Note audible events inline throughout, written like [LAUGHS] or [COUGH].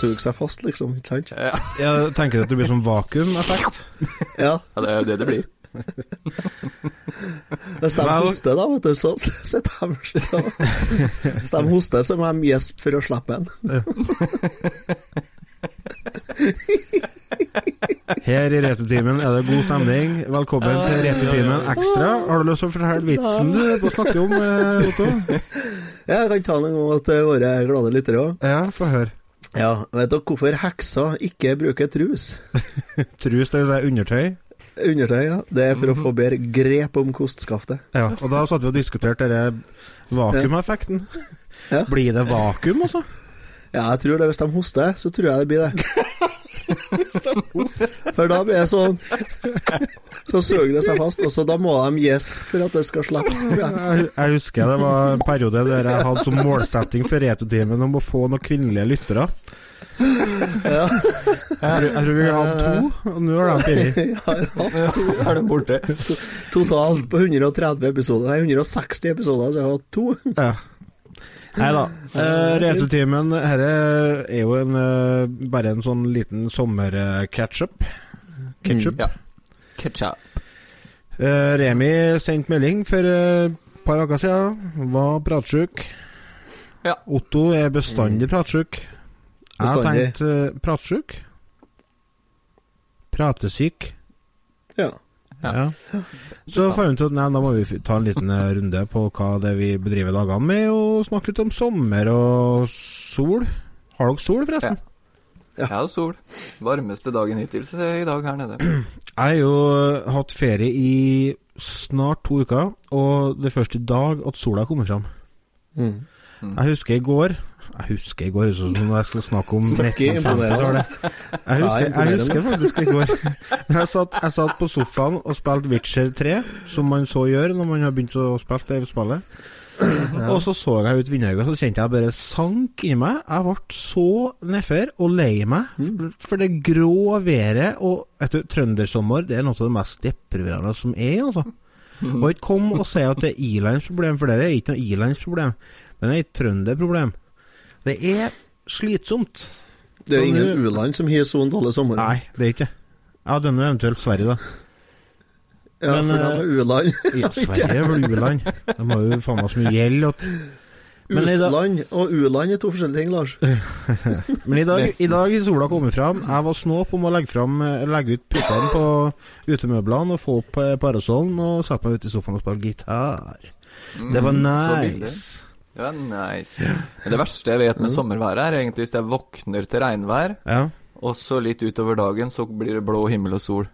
suge seg fast, liksom. Ikke sant? Ja, Jeg tenker at det blir sånn vakuumeffekt. Ja. ja, det er jo det det blir. [LAUGHS] Hvis de hoster, da, vet du, så sitter de Hvis de hoster, så må de gjespe for å slippe en. [LAUGHS] Her i Returtimen er det god stemning. Velkommen til Returtimen Ekstra. Har du lyst til å fortelle vitsen du er på å snakke om, eh, Otto? Jeg kan ta den en gang til våre glade lyttere òg. Ja, få høre. Ja, vet dere hvorfor hekser ikke bruker trus? [LAUGHS] Trus, det vil si undertøy. Undertøy, ja. Det er for å få bedre grep om kostskaftet. Ja, og da satt vi og diskuterte denne vakuumeffekten. Ja. Blir det vakuum, altså? Ja, jeg tror det. Hvis de hoster, så tror jeg det blir det. [LAUGHS] For da blir det sånn Så suger det seg fast, og så da må de gjespe for at det skal slippe. jeg. Jeg, husker det var en periode der jeg hadde som målsetting for Returtimen om å få noen kvinnelige lyttere. Ja. Jeg, tror- jeg tror vi hadde to, og nå har de fire. [LAUGHS] Har hatt to [LAUGHS] Er de borte? totalt på 130 episoder. Nei, 160 episoder, så jeg har hatt to. Ja. Nei da. Eh, Returtimen her er jo en, uh, bare en sånn liten sommerketchup. Ketchup. Ja. Ketchup. Uh, Remi sendte melding for et par uker siden. Var pratsjuk. Ja. Otto er bestandig pratsjuk. Jeg har tenkt uh, pratsjuk. Pratesyk. Ja. Ja. Så fant vi ut at nei, da må vi ta en liten eh, runde på hva det vi bedriver dagene med, og snakke litt om sommer og sol. Har dere sol, forresten? Ja. Ja, sol. Varmeste dagen hittil så i dag her nede. Jeg har jo eh, hatt ferie i snart to uker, og det er først i dag at sola kommer fram. Mm. Jeg husker i går Jeg husker i går, som når jeg skal snakke om 1950-tallet. Jeg jeg husker faktisk i går. Jeg satt, jeg satt på sofaen og spilte Witcher 3, som man så gjør når man har begynt å spille det spillet. Og så så jeg ut vinduet, og så kjente jeg bare sank inni meg. Jeg ble så nedfor og lei meg for det grå været. Og vet du, trøndersommer det er noe av det mest deprimerende som er, altså. Og ikke kom og si at det er Ilands problem, for det er ikke noe Ilands problem. Men det er et trønderproblem. Det er slitsomt. Det er ingen u-land som har så alle sommer. Nei, det er ikke det. Ja, denne er eventuelt Sverige, da. Ja, men, for de var er u-land. Ja, Sverige er vel u-land. De har jo faen meg så mye gjeld at Utland og u-land er to forskjellige ting, Lars. [LAUGHS] men i dag, i dag sola kommet fram. Jeg var snåp om å legge, fram, eh, legge ut puttene på utemøblene og få opp eh, parasollen og sette meg ut i sofaen og spille gitar. Det var Mm, nice. Det var nice. Men det verste jeg vet med sommerværet, er egentlig hvis jeg våkner til regnvær, Ja. og så litt utover dagen så blir det blå himmel og sol.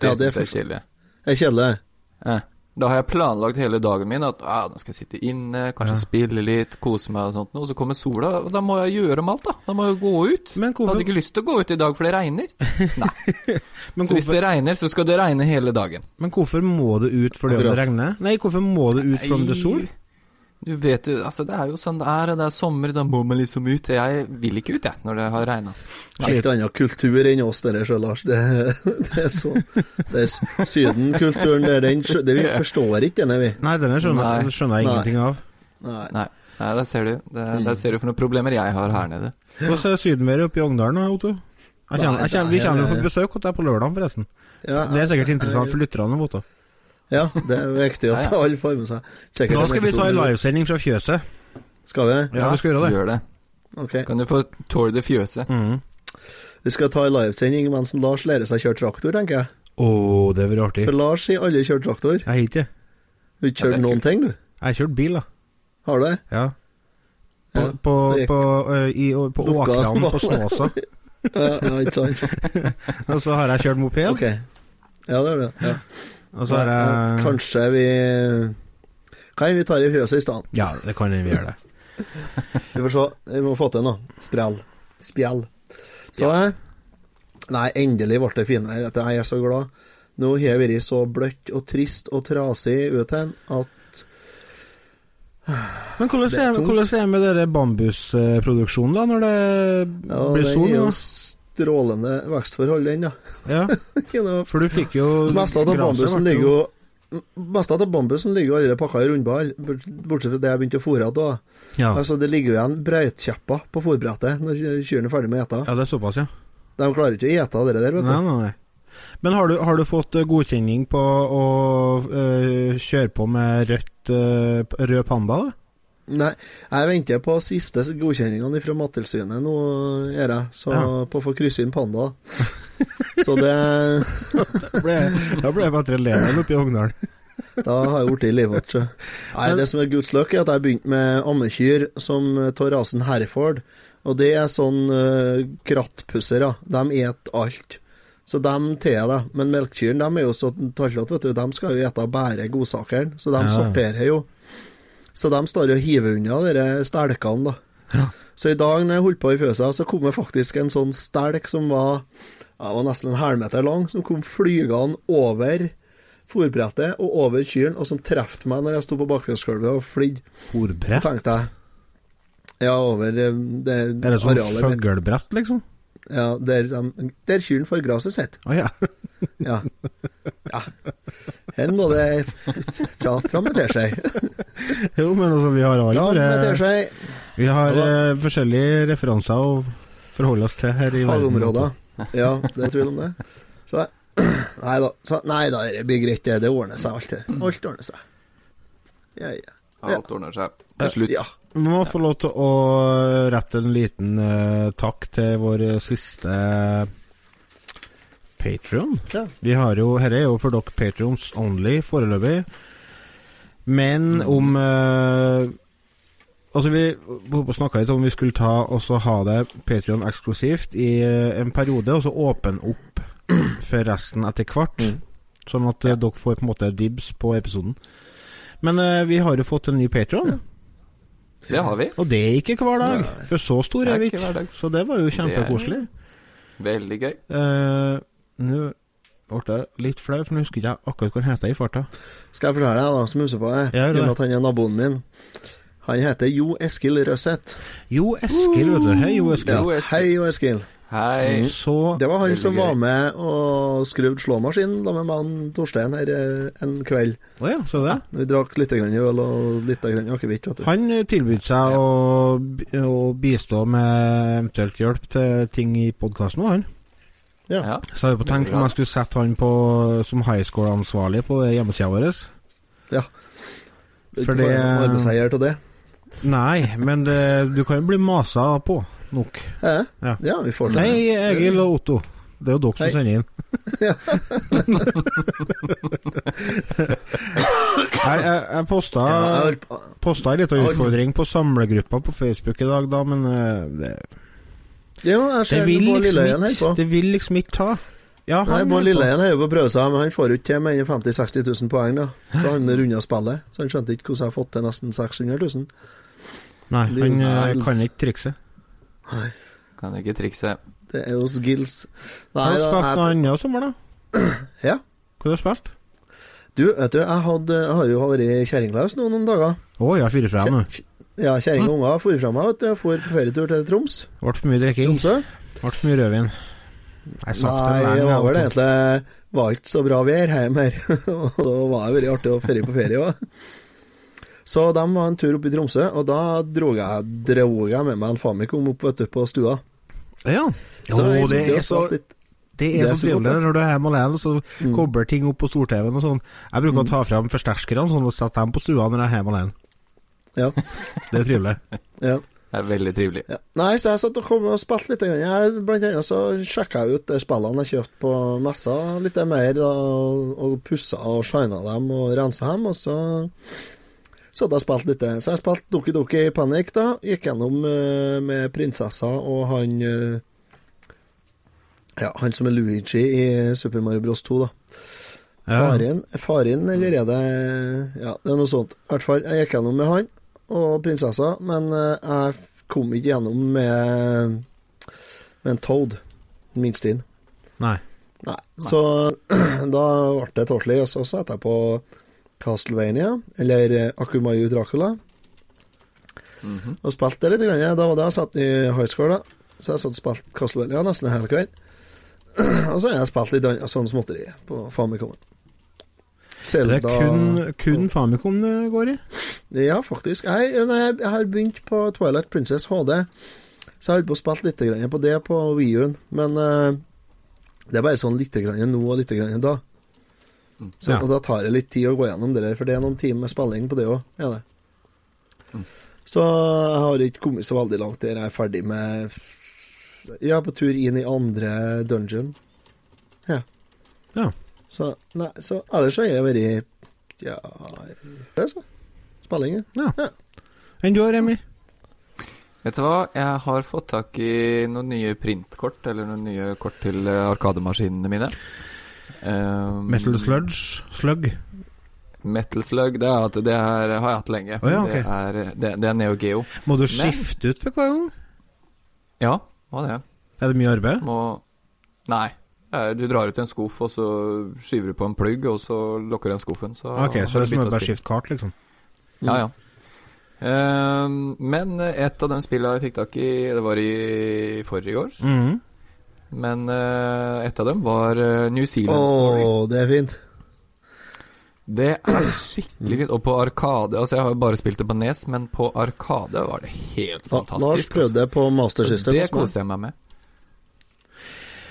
Det Ja, det syns jeg er kjedelig. Det er kjedelig. Eh. Da har jeg planlagt hele dagen min at ah, nå skal jeg sitte inne, kanskje Ja. spille litt, kose meg og sånt, og så kommer sola, og da må jeg gjøre om alt, da. Da må jeg gå ut. Men Jeg hadde ikke lyst til å gå ut i dag, for det regner. [LAUGHS] men Så hvis det regner, så skal det regne hele dagen. men hvorfor må det ut fordi det Akkurat. regner? Nei, hvorfor må det ut fordi det er sol? Du vet jo, altså det er jo sånn det er, det er sommer, da må man liksom ut. Jeg vil ikke ut, jeg, når det har regna. Helt annen kultur enn oss dere sjøl, Lars. Det, det er sånn Det er Sydenkulturen, det er den det Vi forstår ikke denne, vi. Nei, denne skjønner, Nei. jeg- skjønner jeg ingenting av. Nei. Nei, nei der ser du. Det, Mm. Der ser du for noen problemer jeg har her nede. Hvordan er sydenværet oppe i Ogndalen, da, Otto? Jeg kjenner, jeg kjenner, vi kommer jo på besøk hos deg på lørdag, forresten. Ja, Det er sikkert interessant for lytterne. Otto. Ja, det er viktig at alle får med seg. Sikkert Da skal vi ta en livesending fra fjøset. Skal vi? Ja, vi skal gjøre det. Gjør det. Okay. Kan du få Tour de Fjøset? Mm. Vi skal ta en livesending mens Lars lærer seg å kjøre traktor, tenker jeg. Å, det blir artig. For Lars har alle kjørt traktor. Jeg har ikke. Du har ikke kjørt noen ting, du. Jeg har kjørt bil, da. Har du det? Ja. På, Ja, på, gikk. på, i, på åkrene på [LAUGHS] Snåsa. Ja, ja ikke sant? [LAUGHS] Og så har jeg kjørt moped. Ok. Ja, det er det. Ja. Og så har Ja, jeg Kanskje vi Kan vi ta det i fjøset i stedet? Ja, det kan vi gjøre. det Vi får se. Vi må få til noe. Sprell. Spjell. Så Nei, endelig ble det finvær. Jeg er så glad. Nå har det vært så bløtt og trist og trasig ute at Men hvordan er hvordan er det med dere bambusproduksjonen, da, når det ja, blir den sol? er jo? Strålende vekstforhold, den, da. Ja, [LAUGHS] noe- for du fikk jo Mest av bambusen ligger jo meste av bambusen ligger jo allerede pakka i rundball, bortsett fra det jeg begynte å fôre igjen. Ja. Altså, det ligger jo igjen brøytkjepper på fôrbrettet når kyrne er ferdig med å ete. ja, det er såpass, ja. De klarer ikke å ete det der, vet du. Nei, nei, nei. Men har du, har du fått eh, godkjenning på å øh, kjøre på med rødt øh, rød panda? da? Nei, jeg venter på siste godkjenningene fra Mattilsynet nå, gjør jeg, så Ja. på å få krysse inn panda. [LAUGHS] Så det Da ble jeg- leven oppe i Ogndalen. Da har jeg blitt livet. Nei, det som er Guds løk, er at jeg begynte med ammekyr som tar rasen Herford. Og det er sånn uh, krattpussere. De et alt. Så de tar det. Men melkekyrne de er jo så tallete, vet du. De skal jo ete bare godsakeren. Så de Ja. sorterer jo. Så de står og hiver unna de stelkene, da. Så i dag når jeg holdt på i fjøsa, så kom det faktisk en sånn stelk som var, ja, var nesten en halvmeter lang, som kom flygende over fòrbrettet og over kyrne, og som traff meg når jeg sto på bakgrunnsgulvet og flydde. Fòrbrett? tenkte jeg Ja, over det arealet mitt. Er det sånn fuglbrett, liksom? Ja, der, de, der kyrne får gresset sitt. Å ja. Ja. [LAUGHS] ja. Her må det fra, fram med teskje. [LAUGHS] Jo, men altså, vi har alle våre. Vi har Ja eh, forskjellige referanser å forholde oss til her i verden. Fagområder. Ja, det er tvil om det. Så [CLEARS THROAT] Nei da, så, nei da, det blir greit, det. Det ordner seg, alt. det. Alt ordner seg. Ja, ja. Alt ordner seg til slutt. ja. Vi må få lov til å rette en liten uh, takk til vår siste Patron. Ja. Vi har jo Dette er jo for dere patrions only foreløpig. Men om eh, Altså, vi snakka litt om vi skulle ta og så ha det Patrion eksklusivt i eh, en periode, og så åpne opp [CLEARS THROAT] for resten etter hvert. Mm. Sånn at ja. dere får på en måte dibs på episoden. Men eh, vi har jo fått en ny Patron. Det har vi. Og det er ikke hver dag, Nei. for så stor er vi ikke. Så det var jo kjempekoselig. Veldig gøy. Eh, Nå ble jeg litt flau, for nå husker jeg ikke akkurat hva han heter i farta. Skal jeg fortelle deg, da, som husker på det? Gjør I og det. med at han er naboen min. Han heter Jo Eskil Røseth. Jo Eskil, vet du. Hei, Jo Eskil. Ja. Hei, Jo Eskil. Hei. Så Det var han som var med og skrudde slåmaskinen da med meg og Torstein her eh, en kveld. Å ja, så det. Vi drakk litt grann øl og litt grann akevitt, vet du. Han eh, tilbød seg å, å bistå med eventuelt hjelp til ting i podkasten òg, han. Ja. Ja. Så har vi på tenkt om jeg skulle sette han på som high score-ansvarlig på hjemmesida vår. For det- Arbeidsseier av det. Nei, men det, du kan jo bli masa på nok. Ja. Ja. ja, vi får til det. Hei, Egil og Otto. Det er jo dere som sender inn. [LAUGHS] Nei, jeg, jeg posta, Ja, jeg på- posta en liten utfordring på samlegruppa på Facebook i dag, da, men eh, det, Jo, jeg det, ser vil Bård liksom Lilleheien her ikke, på. det vil liksom ikke ta. Ja, Nei, han Bård på. Lilleheien er jo på å prøve seg, men han får jo ikke til med 50 000-60 000 poeng, da. Så han runda spillet. Så han skjønte ikke hvordan jeg har fått til nesten 600 000. Nei, han Lils- eh, kan ikke trikse. Nei, Kan ikke trikse. det er jo skills. Har Nei, du da, spilt noe annet i sommer, da? [CLEARS THROAT] Ja. Hva har du spilt? du, vet du, jeg, hadde, jeg har jo vært kjerringlaus nå noen dager. Å ja, fire fra nå. Ja, kjerring og unger for fra meg, vet du. For på ferietur til Troms. Ble for mye drikking. Tromsø. Ble for mye rødvin. Nei, det det var vel egentlig Var ikke så bra vær hjemme her. [LAUGHS] Og da var det veldig artig å ferie på ferie òg. Så de var en tur opp i Tromsø, og da drog jeg, dro jeg med meg en Famicom opp vet du, på stua. Ja. Jo, så det er så litt. Det Det er er så trivelig når du er hjemme alene og så Mm. kobler ting opp på stor-TV-en og sånn. Jeg bruker å ta fram forsterkerne sånn og sette dem på stua når jeg er hjemme alene. Ja. [LAUGHS] Det er trivelig. ja. Det er veldig trivelig. Ja. Nei, så jeg satt og kom og spilte litt. Jeg, blant annet så sjekka jeg ut de spillene jeg kjøpte på messa litt mer, da, og pussa og shina dem og rensa dem, og så så da spilte litt. Så jeg spilte Doki Doki Panic, da. Gikk gjennom uh, med prinsessa og han uh, Ja, han som er Luigi i Super Mario Bros 2, da. Ja. Faren, faren, eller er det Ja, det er noe sånt. I hvert fall, jeg gikk gjennom med han og prinsessa, men eh, jeg kom ikke gjennom med, med en Toad. Minst inn. Nei. Nei. Så [CLEARS THROAT] da ble det Torsli, og så satte jeg på Castlevania, eller eh, Akumayu Dracula, Mhm. og spilte litt. Grann. Da var det jeg satt i high school, da. Så jeg satt og spilte Castlevania nesten hele kvelden. kveld. [CLEARS THROAT] og så har jeg spilt litt annet sånn småtteri på Famicomen. Det er kun, kun Famicom det går i. Ja, faktisk. Jeg, jeg, jeg har begynt på Twilight Princess HD, så jeg har holdt på å spille litt på det på Wii-en. Men uh, det er bare sånn litt grann nå og litt grann da. Så, Ja. Og da tar det litt tid å gå gjennom det der, for det er noen timer med spilling på det òg. Er. Så jeg har ikke kommet så veldig langt der jeg er ferdig med Ja, på tur inn i andre dungeon. Ja. Ja. Så, nei, så ellers har jeg vært Ja Det så. Spilling, ja. Ja. Enn du, Remi? Vet du hva, jeg har fått tak i noen nye printkort, eller noen nye kort til arkademaskinene mine. Um, Metal Sludge? Slug? Metal Slug, det, er at det er, har jeg hatt lenge. Oh, ja, okay. det, er, det, det er Neo Geo. Må du Men- skifte ut for hver gang? Ja, er det? Er det mye arbeid? Må Nei. Eh, Du drar ut en skuff, og så skyver du på en plugg, og så lukker du den skuffen. Så Ok, så det er som å bare skifte kart, liksom? Ja, ja. Uh, men et av de spillene jeg fikk tak i, det var i forrige års. Mhm. Men uh, et av dem var eh, New Zealand Zealand Story. det er fint. Det er skikkelig fint. Og på Arkade Altså, jeg har jo bare spilt det på Nes, men på Arkade var det helt fantastisk. Lars prøvde det på Master altså. System. Det koser jeg meg med.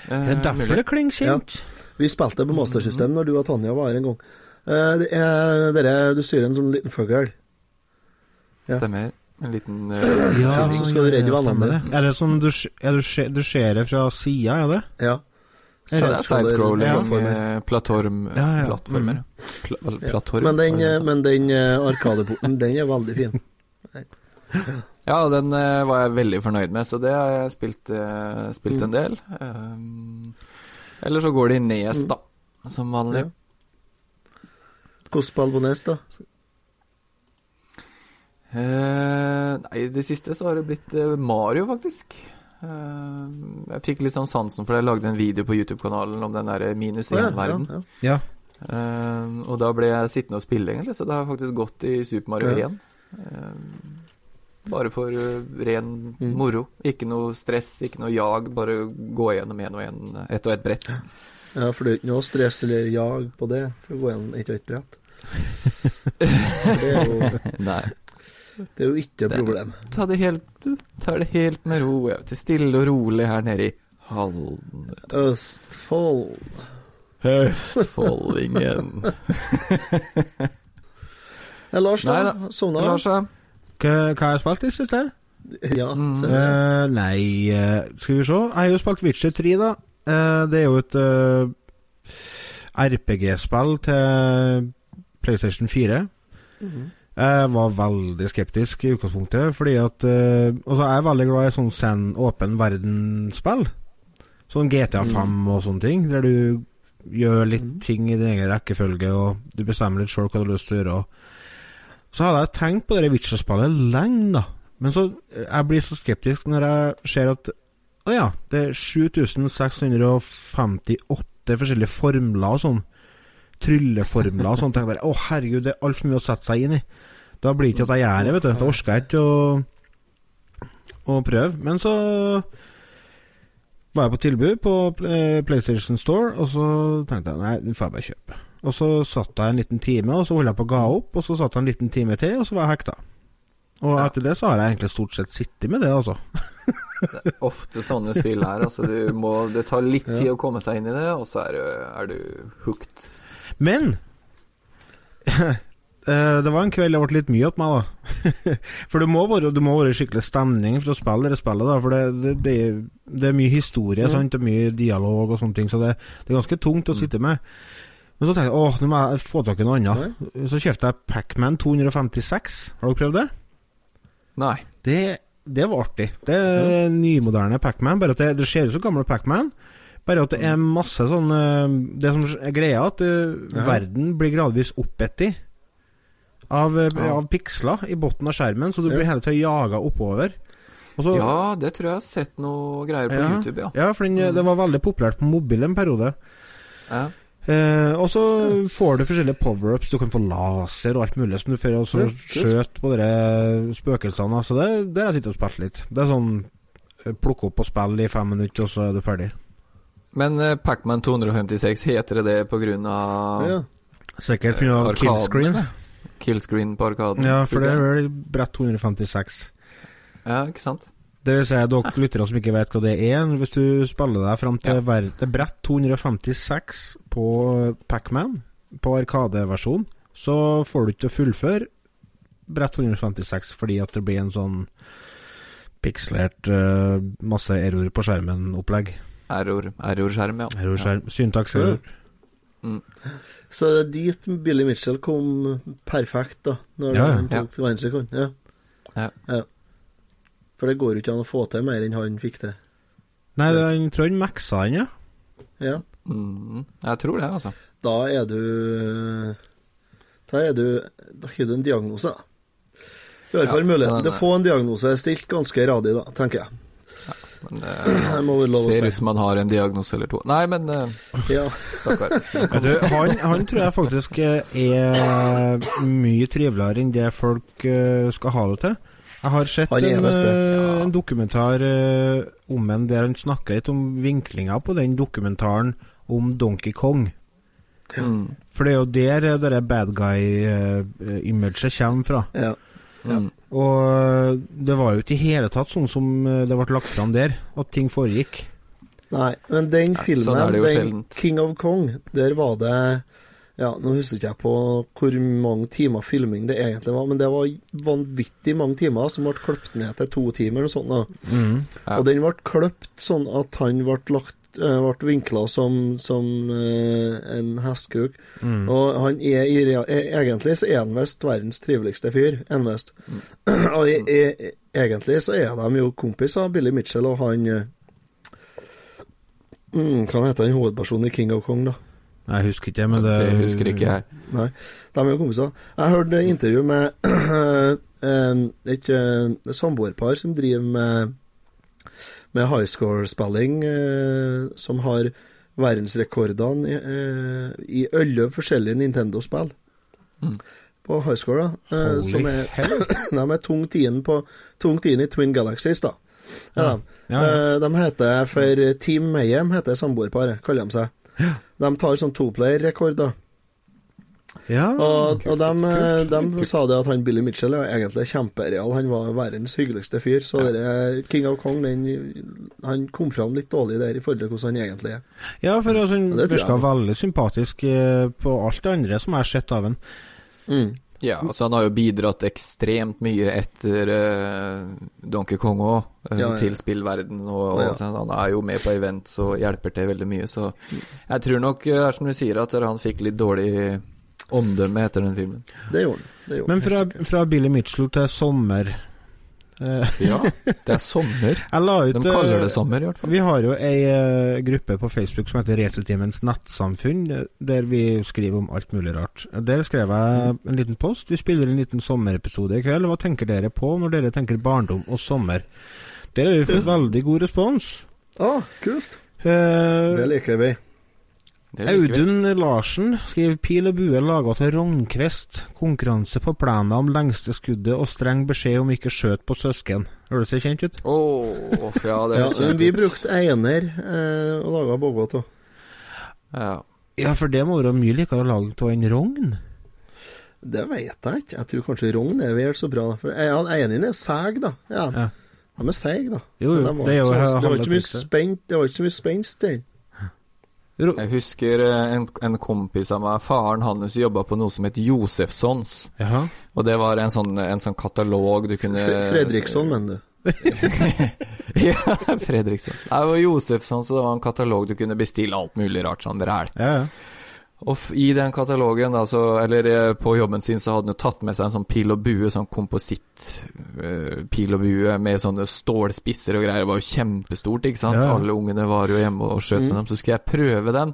Det er Eh, derfor mulig. det klinger kjent. Vi spilte på mastersystem når du og Tanja var her en gang. Eh, det er dere Du styrer en sånn liten fugl. Ja. Stemmer. En liten uh, Ja, [CLEARS THROAT] så skal du redde vennene dine. Er det sånn du, er du, du ser det fra sida, er det? Ja. Sidescrolling, eh, plattform, Ja, ja. plattformer. Pla, Ja. plattform. Men den, eh, men den eh, Arkadeporten, den er veldig fin. Ja, [LAUGHS] den eh, var jeg veldig fornøyd med, så det har jeg spilt, eh, spilt Mm. en del. Um, eller så går det i Nes, da, som vanlig. Ja. Hvordan spiller på Nes, da? Uh, nei, i det siste så har det blitt eh, Mario, faktisk. Uh, jeg fikk litt sånn sansen for det. Jeg lagde en video på YouTube-kanalen om den der minus én-verden. ja, Ja. uh, og da ble jeg sittende og spille, egentlig, så det har faktisk gått i Super Mario Ja. 1. Bare for eh, ren Mm. moro. Ikke noe stress, ikke noe jag. Bare gå gjennom én og én, ett og ett brett. ja, for det er ikke noe stress eller jag på det for å gå gjennom ett og ett brett. Det er jo, [LAUGHS] Nei. det er jo ikke et problem. Ta det helt, ta det helt med ro. Ja. Til stille og rolig her nede i Halden. Østfold Østfoldingen. [LAUGHS] Lars, da. Sovna? Lars, ja. Hva, hva har jeg spilt i siste? Ja, Mm. Eh, nei, eh, skal vi se. Jeg har jo spilt Witcher 3, da. Eh, det er jo et RPG-spill til PlayStation 4. Mhm. Jeg var veldig skeptisk i utgangspunktet, fordi at Altså, jeg er veldig glad i sånn send åpen verden-spill. Sånn GTA 5 og sånne ting, der du gjør litt Mm. ting i din egen rekkefølge, og du bestemmer litt sjøl hva du har lyst til å gjøre. og Så hadde jeg tenkt på det Witcher-spillet lenge, da. Men så eh, jeg blir så skeptisk når jeg ser at Å ja, det er 7658 forskjellige formler og sånn. Trylleformler og sånn. Tenker bare, Å, herregud, det er altfor mye å sette seg inn i. Da blir det ikke at jeg gjør det, vet du. Da orker jeg ikke å, å prøve. Men så var jeg på tilbud på eh, PlayStation Store, og så tenkte jeg nei, nå får jeg bare kjøpe. Og så satt jeg en liten time, og så holdt jeg på å ga opp, og så satt jeg en liten time til, og så var jeg hekta. Og etter det så har jeg egentlig stort sett sittet med det, altså. Ofte sånne spill her. Altså, du må, det tar litt tid å komme seg inn i det, og så er du, er du hooked. Men [LAUGHS] eh, det var en kveld det ble litt mye opp meg, da. [LAUGHS] for det må være, det må være skikkelig stemning for å spille det spillet, da. For det, det, det, er- det er mye historie, Mm. sant, og mye dialog og sånne ting, så det, det er ganske tungt å sitte med. Men så tenkte jeg åh, nå må jeg få tak i noe annet. Så kjøpte jeg Pacman 256. Har dere prøvd det? Nei. Det, det var artig. Det er nymoderne Pacman, bare at det, det ser ut som gamle Pacman. Bare at det er masse sånn eh, Det som er greia, at eh, Ja. verden blir gradvis oppettet av, eh, Ja. av piksler i bunnen av skjermen, så du Ja. blir hele tida jaga oppover. Så- Ja, det tror jeg har sett noe greier på Ja. YouTube, ja. Ja, for den, det var veldig populært på mobil en periode. ja. Eh, og så får du forskjellige power-ups. Du kan få laser og alt mulig som du får og så skjøt på de spøkelsene. Så det, det har jeg sittet og spilt litt. Det er sånn eh, plukke opp og spille i fem minutter, og så er du ferdig. Men eh, Pacman 256, heter det det på grunn av Ja. Sikkert pga. Eh, killscreen. Killscreen på Arkaden. Ja, for det er vel brett 256. Ja, ikke sant? Det vil si dere lyttere som ikke vet hva det er. Hvis du spiller deg fram til Ja. brett 256 på Pacman, på Arkadeversjon, så får du ikke til å fullføre brett 256 fordi at det blir en sånn pikslert uh, masse error på skjermen-opplegg. Error, error-skjerm, ja. Error-skjerm. Syntakserror. Mm. Så det er dit Billy Mitchell kom perfekt, da, når Ja, ja. han tok ja. Ja. Ja. For det går jo ikke an å få til mer enn han fikk til. Nei, jeg tror han maxa han, ja. Ja. Mm, jeg tror det, altså. Da er du Da er du Da har du en diagnose, da. I hvert fall Ja, muligheten til å få en diagnose stilt ganske radig, da, tenker jeg. Men [CLEARS THROAT] det lov å ser ut som han har en diagnose eller to. Nei, men eh, Ja. stakkar. [LAUGHS] Du, han, han tror jeg faktisk er mye triveligere enn det folk eh, skal ha det til. Jeg har sett en, eh, Ja. en dokumentar eh, om en der han snakker litt om vinklinga på den dokumentaren om Donkey Kong. Mm, For det er jo der eh, det der bad guy-imaget kommer fra. ja. mm. Og det var jo ikke i hele tatt sånn som det ble lagt fram der, at ting foregikk. Nei, men den filmen, filmen, sånn den sjeldent. King of Kong, der var det Ja, nå husker ikke jeg på hvor mange timer filming det egentlig var, men det var vanvittig mange timer som ble klippet ned til to timer eller sånt. Da. Ja. Og den ble klippet sånn at han ble lagt eh, ble vinkla som, som uh, en hestkuk. Mm. Og han er i rea e- Egentlig så er han visst verdens triveligste fyr. En visst. [CLEARS THROAT] og i, i, egentlig så er de jo kompiser, Billy Mitchell og han uh, mm, Hva heter han hovedpersonen i King of Kong, da? Jeg husker ikke, men det Det husker ikke jeg. Nei, de er jo kompiser. Jeg hørte intervju med [CLEARS THROAT] et samboerpar som driver med, med high score-spilling, eh, som har verdensrekordene i, eh, i elleve forskjellige Nintendo-spill. Mm. På high score, da. eh, Holy som er, hell. [CLEARS THROAT] de er tung tiende på tung tiende i Twin Galaxies, da. Ja. Ja, ja. Eh, de heter for Team Mayhem, heter samboerparet, kaller de seg. De tar sånn toplayer-rekord, da. ja. Og, og de, de sa det at han Billy Mitchell er egentlig kjempereal. Han var verdens hyggeligste fyr. Så dere, King of Kong den, han kom fram litt dårlig der i forhold til hvordan han egentlig er. Ja, for altså, han Ja, virka veldig sympatisk eh, på alt det andre som jeg har sett av han. Mm. Ja, altså han har jo bidratt ekstremt mye etter uh, Donkey Kong òg, Ja, ja. til spillverden. Og, og Ja. sånn. Han er jo med på events og hjelper til veldig mye, så jeg tror nok, uh, er som du sier, at han fikk litt dårlig omdømme etter den filmen. Det gjorde han. Men fra, fra Billy Mitchell til sommer eh, Ja, det er sommer. [LAUGHS] Ut De kaller eh, det sommer, i hvert fall. Vi har jo ei eh, gruppe på Facebook som heter Retrotimens nettsamfunn, eh, der vi skriver om alt mulig rart. Der skrev jeg en liten post. Vi spiller en liten sommerepisode i kveld. Hva tenker dere på når dere tenker barndom og sommer? Der har vi fått veldig god respons. Ah, kult. Uh, Det liker vi. Audun Larsen skriver pil og bue laga til Rognkvist. Konkurranse på plena om lengste skuddet og streng beskjed om ikke skjøt på søsken. Høres det kjent ut? Åh, ja, det Ja, høres kjent kjent vi ut. brukte einer eh, og laga båtbåt av. Ja. Ja, for det må være mye likere å lage av en rogn. Det vet jeg ikke. Jeg tror kanskje rogn er vel så bra. For ene er seg, da. Ja, Ja. De er seige, da. Jo, jo, det, var det er jo så- det var ikke mye trikset. Det var ikke så mye spenst i den. Ro Jeg husker eh, en, en kompis av meg, faren hans jobba på noe som het Josefssons. Jaha. Og det var en sånn, en sånn katalog du kunne Fredriksson, mener du. [LAUGHS] ja, Fredriksson. Det var Josefsons, og det var en katalog du kunne bestille alt mulig rart sånn ræl. Ja, ja. Og i den katalogen, altså, eller eh, på jobben sin, så hadde han jo tatt med seg en sånn pil og bue, sånn kompositt eh, pil og bue med sånne stålspisser og greier. Det var jo kjempestort, ikke sant. Ja. Alle ungene var jo hjemme og skjøt med Mm. dem. Så skulle jeg prøve den.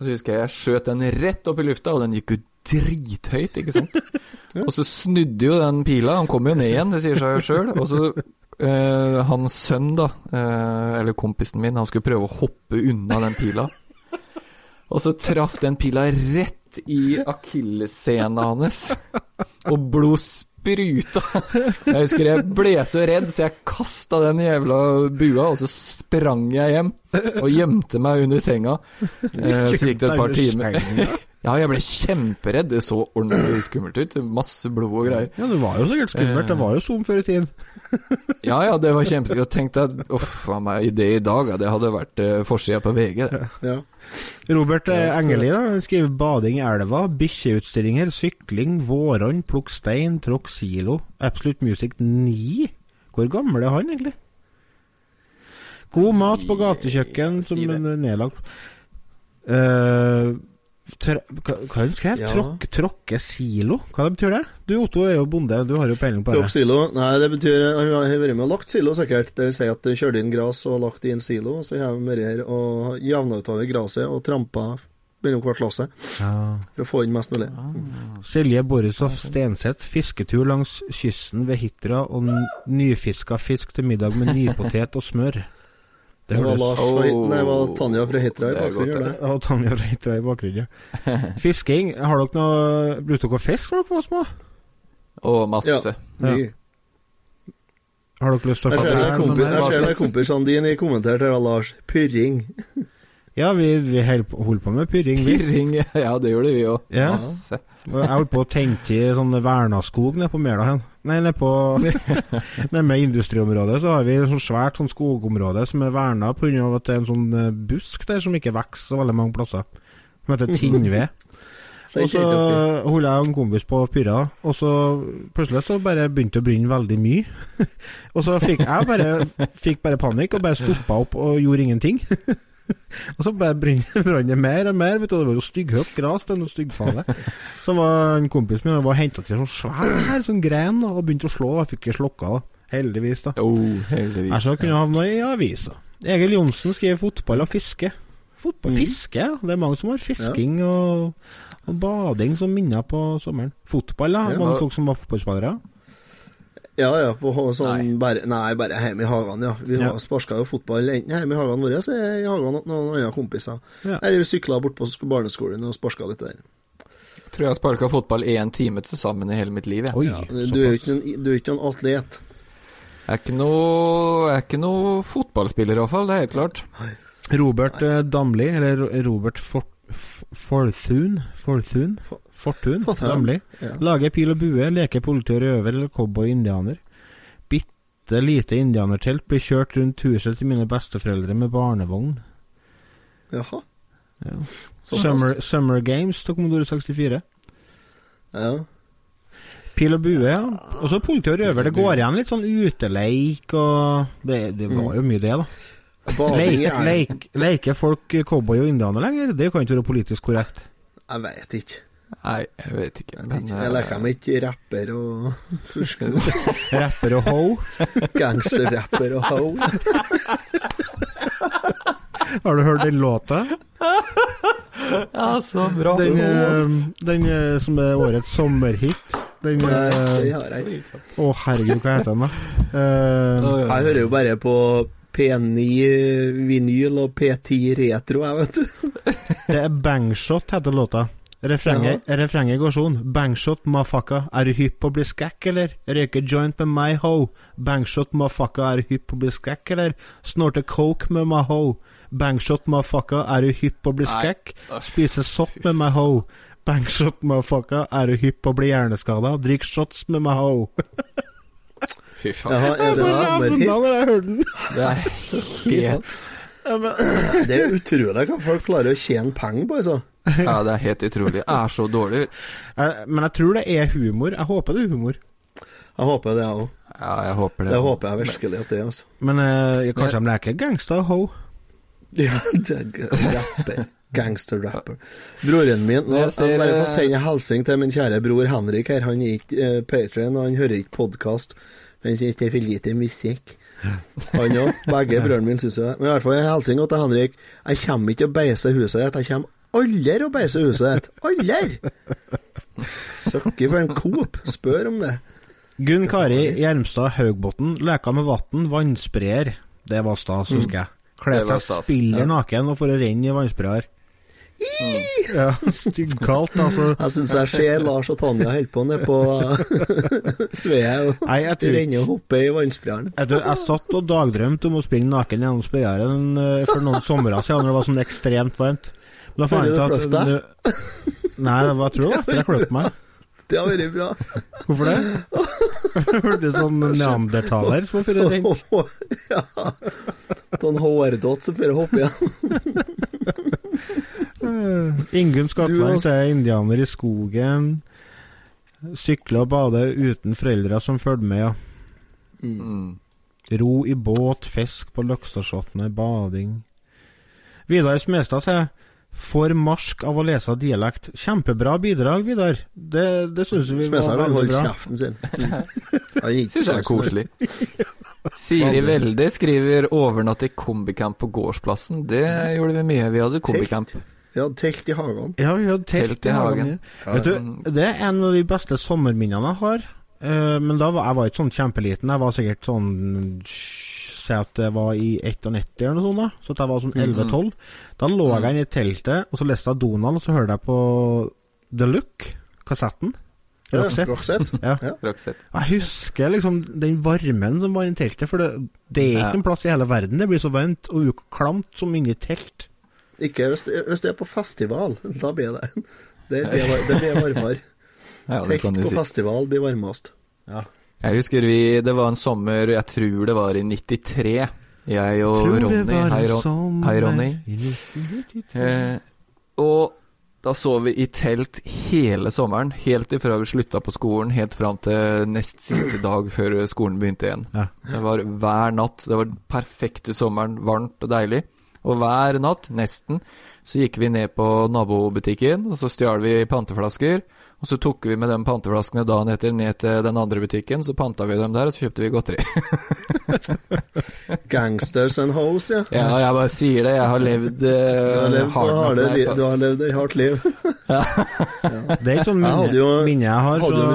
Og så husker jeg jeg skjøt den rett opp i lufta, og den gikk jo drithøyt, ikke sant. [LAUGHS] Og så snudde jo den pila, han kom jo ned igjen, det sier seg jo sjøl. Og så uh, hans sønn, da, uh, eller kompisen min, han skulle prøve å hoppe unna den pila. Og så traff den pila rett i akillessena hans, og blod spruta. Jeg husker jeg ble så redd, så jeg kasta den jævla bua, og så sprang jeg hjem. og gjemte meg under senga. Eh, så gikk det et par timer. Ja, jeg ble kjemperedd. Det så ordentlig skummelt ut. Masse blod og greier. Ja, det var jo sikkert skummelt. Det var jo Zoom før i tiden. Ja ja, det var kjempeskummelt. Tenk at uff a meg, det i dag, det hadde vært uh, forsida på VG. det. Ja. Robert eh, Engeli da, skriver bading i elva, bikkjeutstillinger, sykling, våronn, plukk stein, tråkk silo. Absolute Music 9. Hvor gammel er han egentlig? God mat på gatekjøkken som er nedlagt. Eh, tra- hva hva han? Ja. Tråkk, tråkke silo? Hva det betyr det? Du Otto er jo bonde, du har jo peiling på Tråkk det. silo. Nei, det betyr Han har vært med og lagt silo, sikkert. Det vil si at de kjørte inn gress og lagt i en silo, og så har de vært her og jevna utover gresset og trampa mellom hvert lasse Ja. for å få inn mest mulig. Silje Borisov Stenseth, fisketur langs kysten ved Hitra og nyfiska fisk til middag med nypotet og smør. Det Det var, Lars Oh. nei, det var Tanja fra Hitra i bakgrunnen. det. Ja, Tanja fra Hitra i bakgrunnen. ja. [LAUGHS] Fisking, har dere noe Brukte dere fisk da dere var små? Å, masse. Ja. Mye. Har dere lyst til å få det? jeg ser det kompisene dine i kommenterte her, Lars. Pyrring. [LAUGHS] Ja, vi, vi holdt på med pyrring, Pyrring, ja det gjorde vi òg. Ja. Masse. Jeg holdt på å tenke i sånn vernaskog nede på Mela hen. Nei, nede på [LAUGHS] Nede med industriområdet så har vi et sånn svært sånn skogområde som er verna pga. at det er en sånn eh, busk der som ikke vokser så veldig mange plasser. Som heter tinnved. [LAUGHS] Og så holdt jeg og en kompis på å pyrre, og så plutselig så bare begynte det å brenne veldig mye. [LAUGHS] og så fikk jeg bare, fikk bare panikk og bare stoppa opp og gjorde ingenting. [LAUGHS] og så bare [LAUGHS] brant det mer og mer, vet du, det var jo stygghøyt det er noe styggfale. Så var en kompis min og var henta til en sånn svær sånn gren og begynte å slå, jeg fikk ikke slokka da. Heldigvis, da. Oh, heldigvis. Jeg så kunne havna i avisa. Egil Johnsen skriver fotball og fiske. Fotball, Mhm. Fiske, ja. Det er mange som har fisking og, og bading som minner på sommeren. Fotball, da? Ja. mange folk som var fotballspillere? Ja, ja, på sånn Nei. Bare, nei, bare hjemme i hagen, ja. Vi Ja. sparka jo fotball enten hjemme i hagen vår, så er jeg i hagen til noen andre kompiser. Ja. Eller vi sykla bort på barneskolen og sparka litt der. Tror jeg har sparka fotball én time til sammen i hele mitt liv. Jeg, Oi, Ja, du, er ikke en, du er ikke atlet. jeg er ikke noe, er ikke noe fotballspiller, i hvert fall. Det er helt klart. Robert eh, Damli, eller Robert For, Forthun Forthun? Fortun nemlig. Ja. Lager pil og bue, leker politi og røver eller cowboy-indianer. Bitte lite indianertelt blir kjørt rundt huset til mine besteforeldre med barnevogn. Jaha. Ja. Summer, Summer Games til Commodore 64. Ja. Pil og bue, ja. Og så politi og røver. Det går igjen litt sånn uteleik og Det, det var jo mye, det, da. Leker Leik, leik, folk cowboy og indianer lenger? Det kan ikke være politisk korrekt. Jeg vet ikke. Nei, jeg vet ikke. Men, ikke. jeg leker meg ikke rapper og [LAUGHS] Rapper og ho. [LAUGHS] gangsterrapper og ho. [LAUGHS] Har du hørt den låta? Ja, så bra. Den, eh, den eh, som er årets sommerhit. Den Nei, det eh, har jeg ikke. Å, herregud, hva heter den, da? Uh, Jeg hører jo bare på P9 vinyl og P10 retro, jeg, vet du. det er Bangshot, heter låta. Refrenget, refrenget går sånn. Bangshot, mafaka, Er du hypp på å bli skækk, eller? Røyke joint med my ho. Bangshot, mafaka, Er du hypp på å bli skækk, eller? Snorter coke med my ho. Bangshot, mafaka, Er du hypp på å bli skækk? Spise sopp med my ho. Bangshot, mafaka, Er du hypp på å bli hjerneskada? Drikk shots med my ho. Fy faen. Jaha, er det sommerhit? når jeg hørte den. Det er så helt Det er utrolig hva folk klarer å tjene penger på, altså. [LAUGHS] Ja, det er helt utrolig. Jeg er så dårlig. Eh, Men jeg tror det er humor. Jeg håper det er humor. Jeg håper det, jeg òg. Ja, jeg håper det. Det håper jeg virkelig at det er, altså. Men eh, kanskje de leker gangsta ho. Ja, [LAUGHS] det er rapper. Gangster-rapper. Broren min nå, Jeg ser, Jeg bare får eh, sende en hilsen til min kjære bror Henrik her. Han er ikke uh, Patrion, og han hører ikke podkast. Men syns det er for lite musikk. Han òg. Begge brødrene mine syns det. Men i hvert fall en hilsen til Henrik. Jeg kommer ikke til å beise huset ditt. Jeg kommer aldri å beise huset ditt. Aldri! Søkker for en Coop. Spør om det. Gunn Kari Gjermstad Haugbotn leker med vann, vannsprayer. Det var stas, husker jeg. Kle Det var seg spiller naken og for å renne i vannsprayer. Ja, Styggkaldt, altså. Jeg syns jeg ser Lars og Tanja holde på nede på [LAUGHS] Svea og Nei, jeg tror og hopper i vannsprayeren. Jeg, jeg satt og dagdrømte om å springe naken gjennom Spøyeren eh, for noen somre siden, når det var sånn ekstremt varmt. Da fant jeg du ut at Nei, det var, jeg tror du etter jeg kløp meg. [LAUGHS] Det har vært bra. Hvorfor det? [LAUGHS] Hørtes sånn neandertaler som for å renne. ja. Sånn hårdott som bare hoppe igjen. [LAUGHS] Ingunn Du, Skatland sier er indianer i skogen. Sykle og bade uten foreldre som følger med, ja. Mm. Ro i båt, fisk på Løkstadslotnet, bading. Vidar Smestad sier Får marsk av å lese dialekt. Kjempebra bidrag, Vidar. Det, det syns vi var veldig bra. kjeften sin. [LAUGHS] Han Syns jeg er koselig. [LAUGHS] Siri Velde skriver 'overnatt i kombicamp på gårdsplassen'. Det gjorde vi mye. Vi hadde kombicamp. Vi hadde telt i hagen. Ja, vi hadde telt, Telt i i hagen. hagen. ja. Vet du, det er en av de beste sommerminnene jeg har. Eh, men da var jeg var ikke sånn kjempeliten. Jeg var sikkert sånn Si at det var i 91 eller noe sånt. da Så det var sånn 11-12. Da lå jeg inne i teltet, og så leste jeg Donald, og så hørte jeg på The Look, kassetten. Roxette. Roxette. [LAUGHS] Ja. Ja. Roxette. Jeg husker liksom den varmen som var inni teltet, for det, det er ikke Ja. en plass i hele verden det blir så varmt og uklamt som inni telt. Ikke hvis det, hvis det er på festival. Da blir det Det blir, det blir [LAUGHS] varmere. Ja, Telt på si. festival blir varmest. Ja. Jeg husker vi Det var en sommer, jeg tror det var i 93. Jeg og Ronny Hei, Ron Hei, Ronny. Eh, og da sov vi i telt hele sommeren, helt ifra vi slutta på skolen, helt fram til nest siste dag før skolen begynte igjen. Ja. Det var hver natt. Det var den perfekte sommeren, varmt og deilig. Og hver natt, nesten, så gikk vi ned på nabobutikken, og så stjal vi panteflasker. Og så tok vi med de panteflaskene dagen etter ned til den andre butikken, så panta vi dem der, og så kjøpte vi godteri. [LAUGHS] Gangsters and hoes, ja. ja, jeg bare sier det, jeg har levd Du har uh, levd, hard har det, du har levd et hardt liv. [LAUGHS] Det er et sånn minne, jeg, jo- minne jeg har fra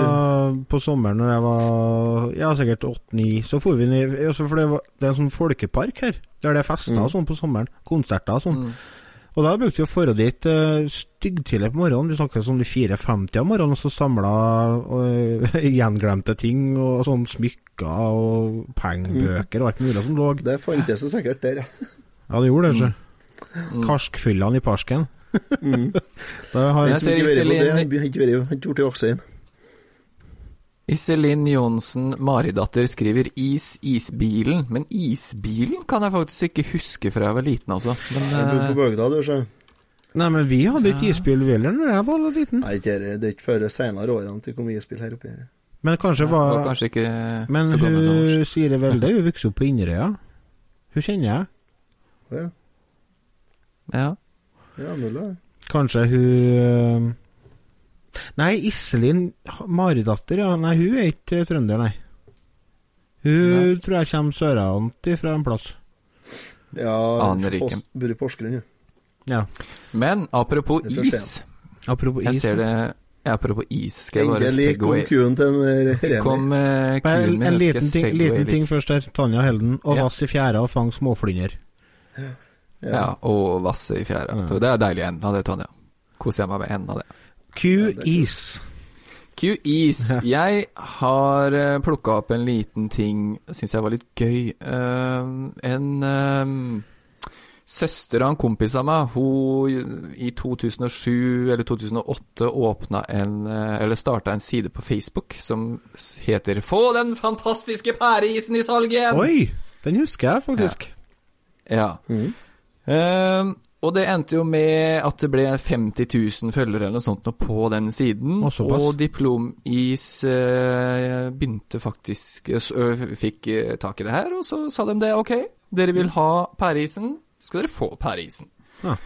på sommeren når jeg var Ja, sikkert åtte-ni. Så for vi ned For det, var, det er en sånn folkepark her, der det er fester og sånn på sommeren. Konserter og sånn. Mm. Og da brukte vi å dra dit uh, styggtidlig på morgenen. Vi snakker sånn 4.50 om morgenen, og så samla uh, [LAUGHS] gjenglemte ting og sånn smykker og pengebøker og alt mulig som lå. Det fantes det sikkert der, ja. Ja, det gjorde det, ikke? Mm. Karskfyllene i parken. Mm. [LAUGHS] det har Jeg ikke vært på det, han har ikke vært- i Oksein. Iselin Johnsen Maridatter skriver 'Is isbilen'. Men isbilen kan jeg faktisk ikke huske fra jeg var liten, altså. Men Jeg bodde eh, på du, så. Nei, men vi hadde ikke Ja. isbil heller da jeg var liten. Nei, det. Det er ikke før senere årene til hvor kom isbil her oppe. Men kanskje var var kanskje ikke Men så hun oss. Siri Welde hun vokste opp på Inderøya. Hun kjenner jeg. Ja, Ja. ja mulig. Kanskje hun øh, Nei, Iselin Maridatter, ja. Nei, hun er ikke trønder, nei. Hun Nei. tror jeg kommer søraant fra en plass. Ja, Aner ikke. Bor i Porsgrunn, ja. Ja. Men apropos is. Apropos is. Jeg ser det Apropos is, skal jeg bare Endelig kom segway kuen til en eh, Remi. Kom eh, kuen en, min, en liten, ting, liten litt. ting først der. Tanja Helden. Å Ja. vasse i fjæra og fang småflynder. Ja, og vasse i fjæra. Ja. Det er deilig enden av det, Tanja. Koser jeg meg med enden av det. Q-is. Q-Is. Jeg har uh, plukka opp en liten ting syns jeg var litt gøy. Eh, en eh, søster av en kompis av meg, hun i 2007 eller 2008 åpna en eh, Eller starta en side på Facebook som heter 'Få den fantastiske pæreisen i salget'! Oi! Den husker jeg faktisk. Ja. Ja Ehm, og det endte jo med at det ble 50 000 følgere eller noe sånt nå på den siden. Og, og Diplomis eh, begynte faktisk eh, Fikk eh, tak i det her, og så sa de det. Ok, dere vil ha pæreisen, skal dere få pæreisen. Ja.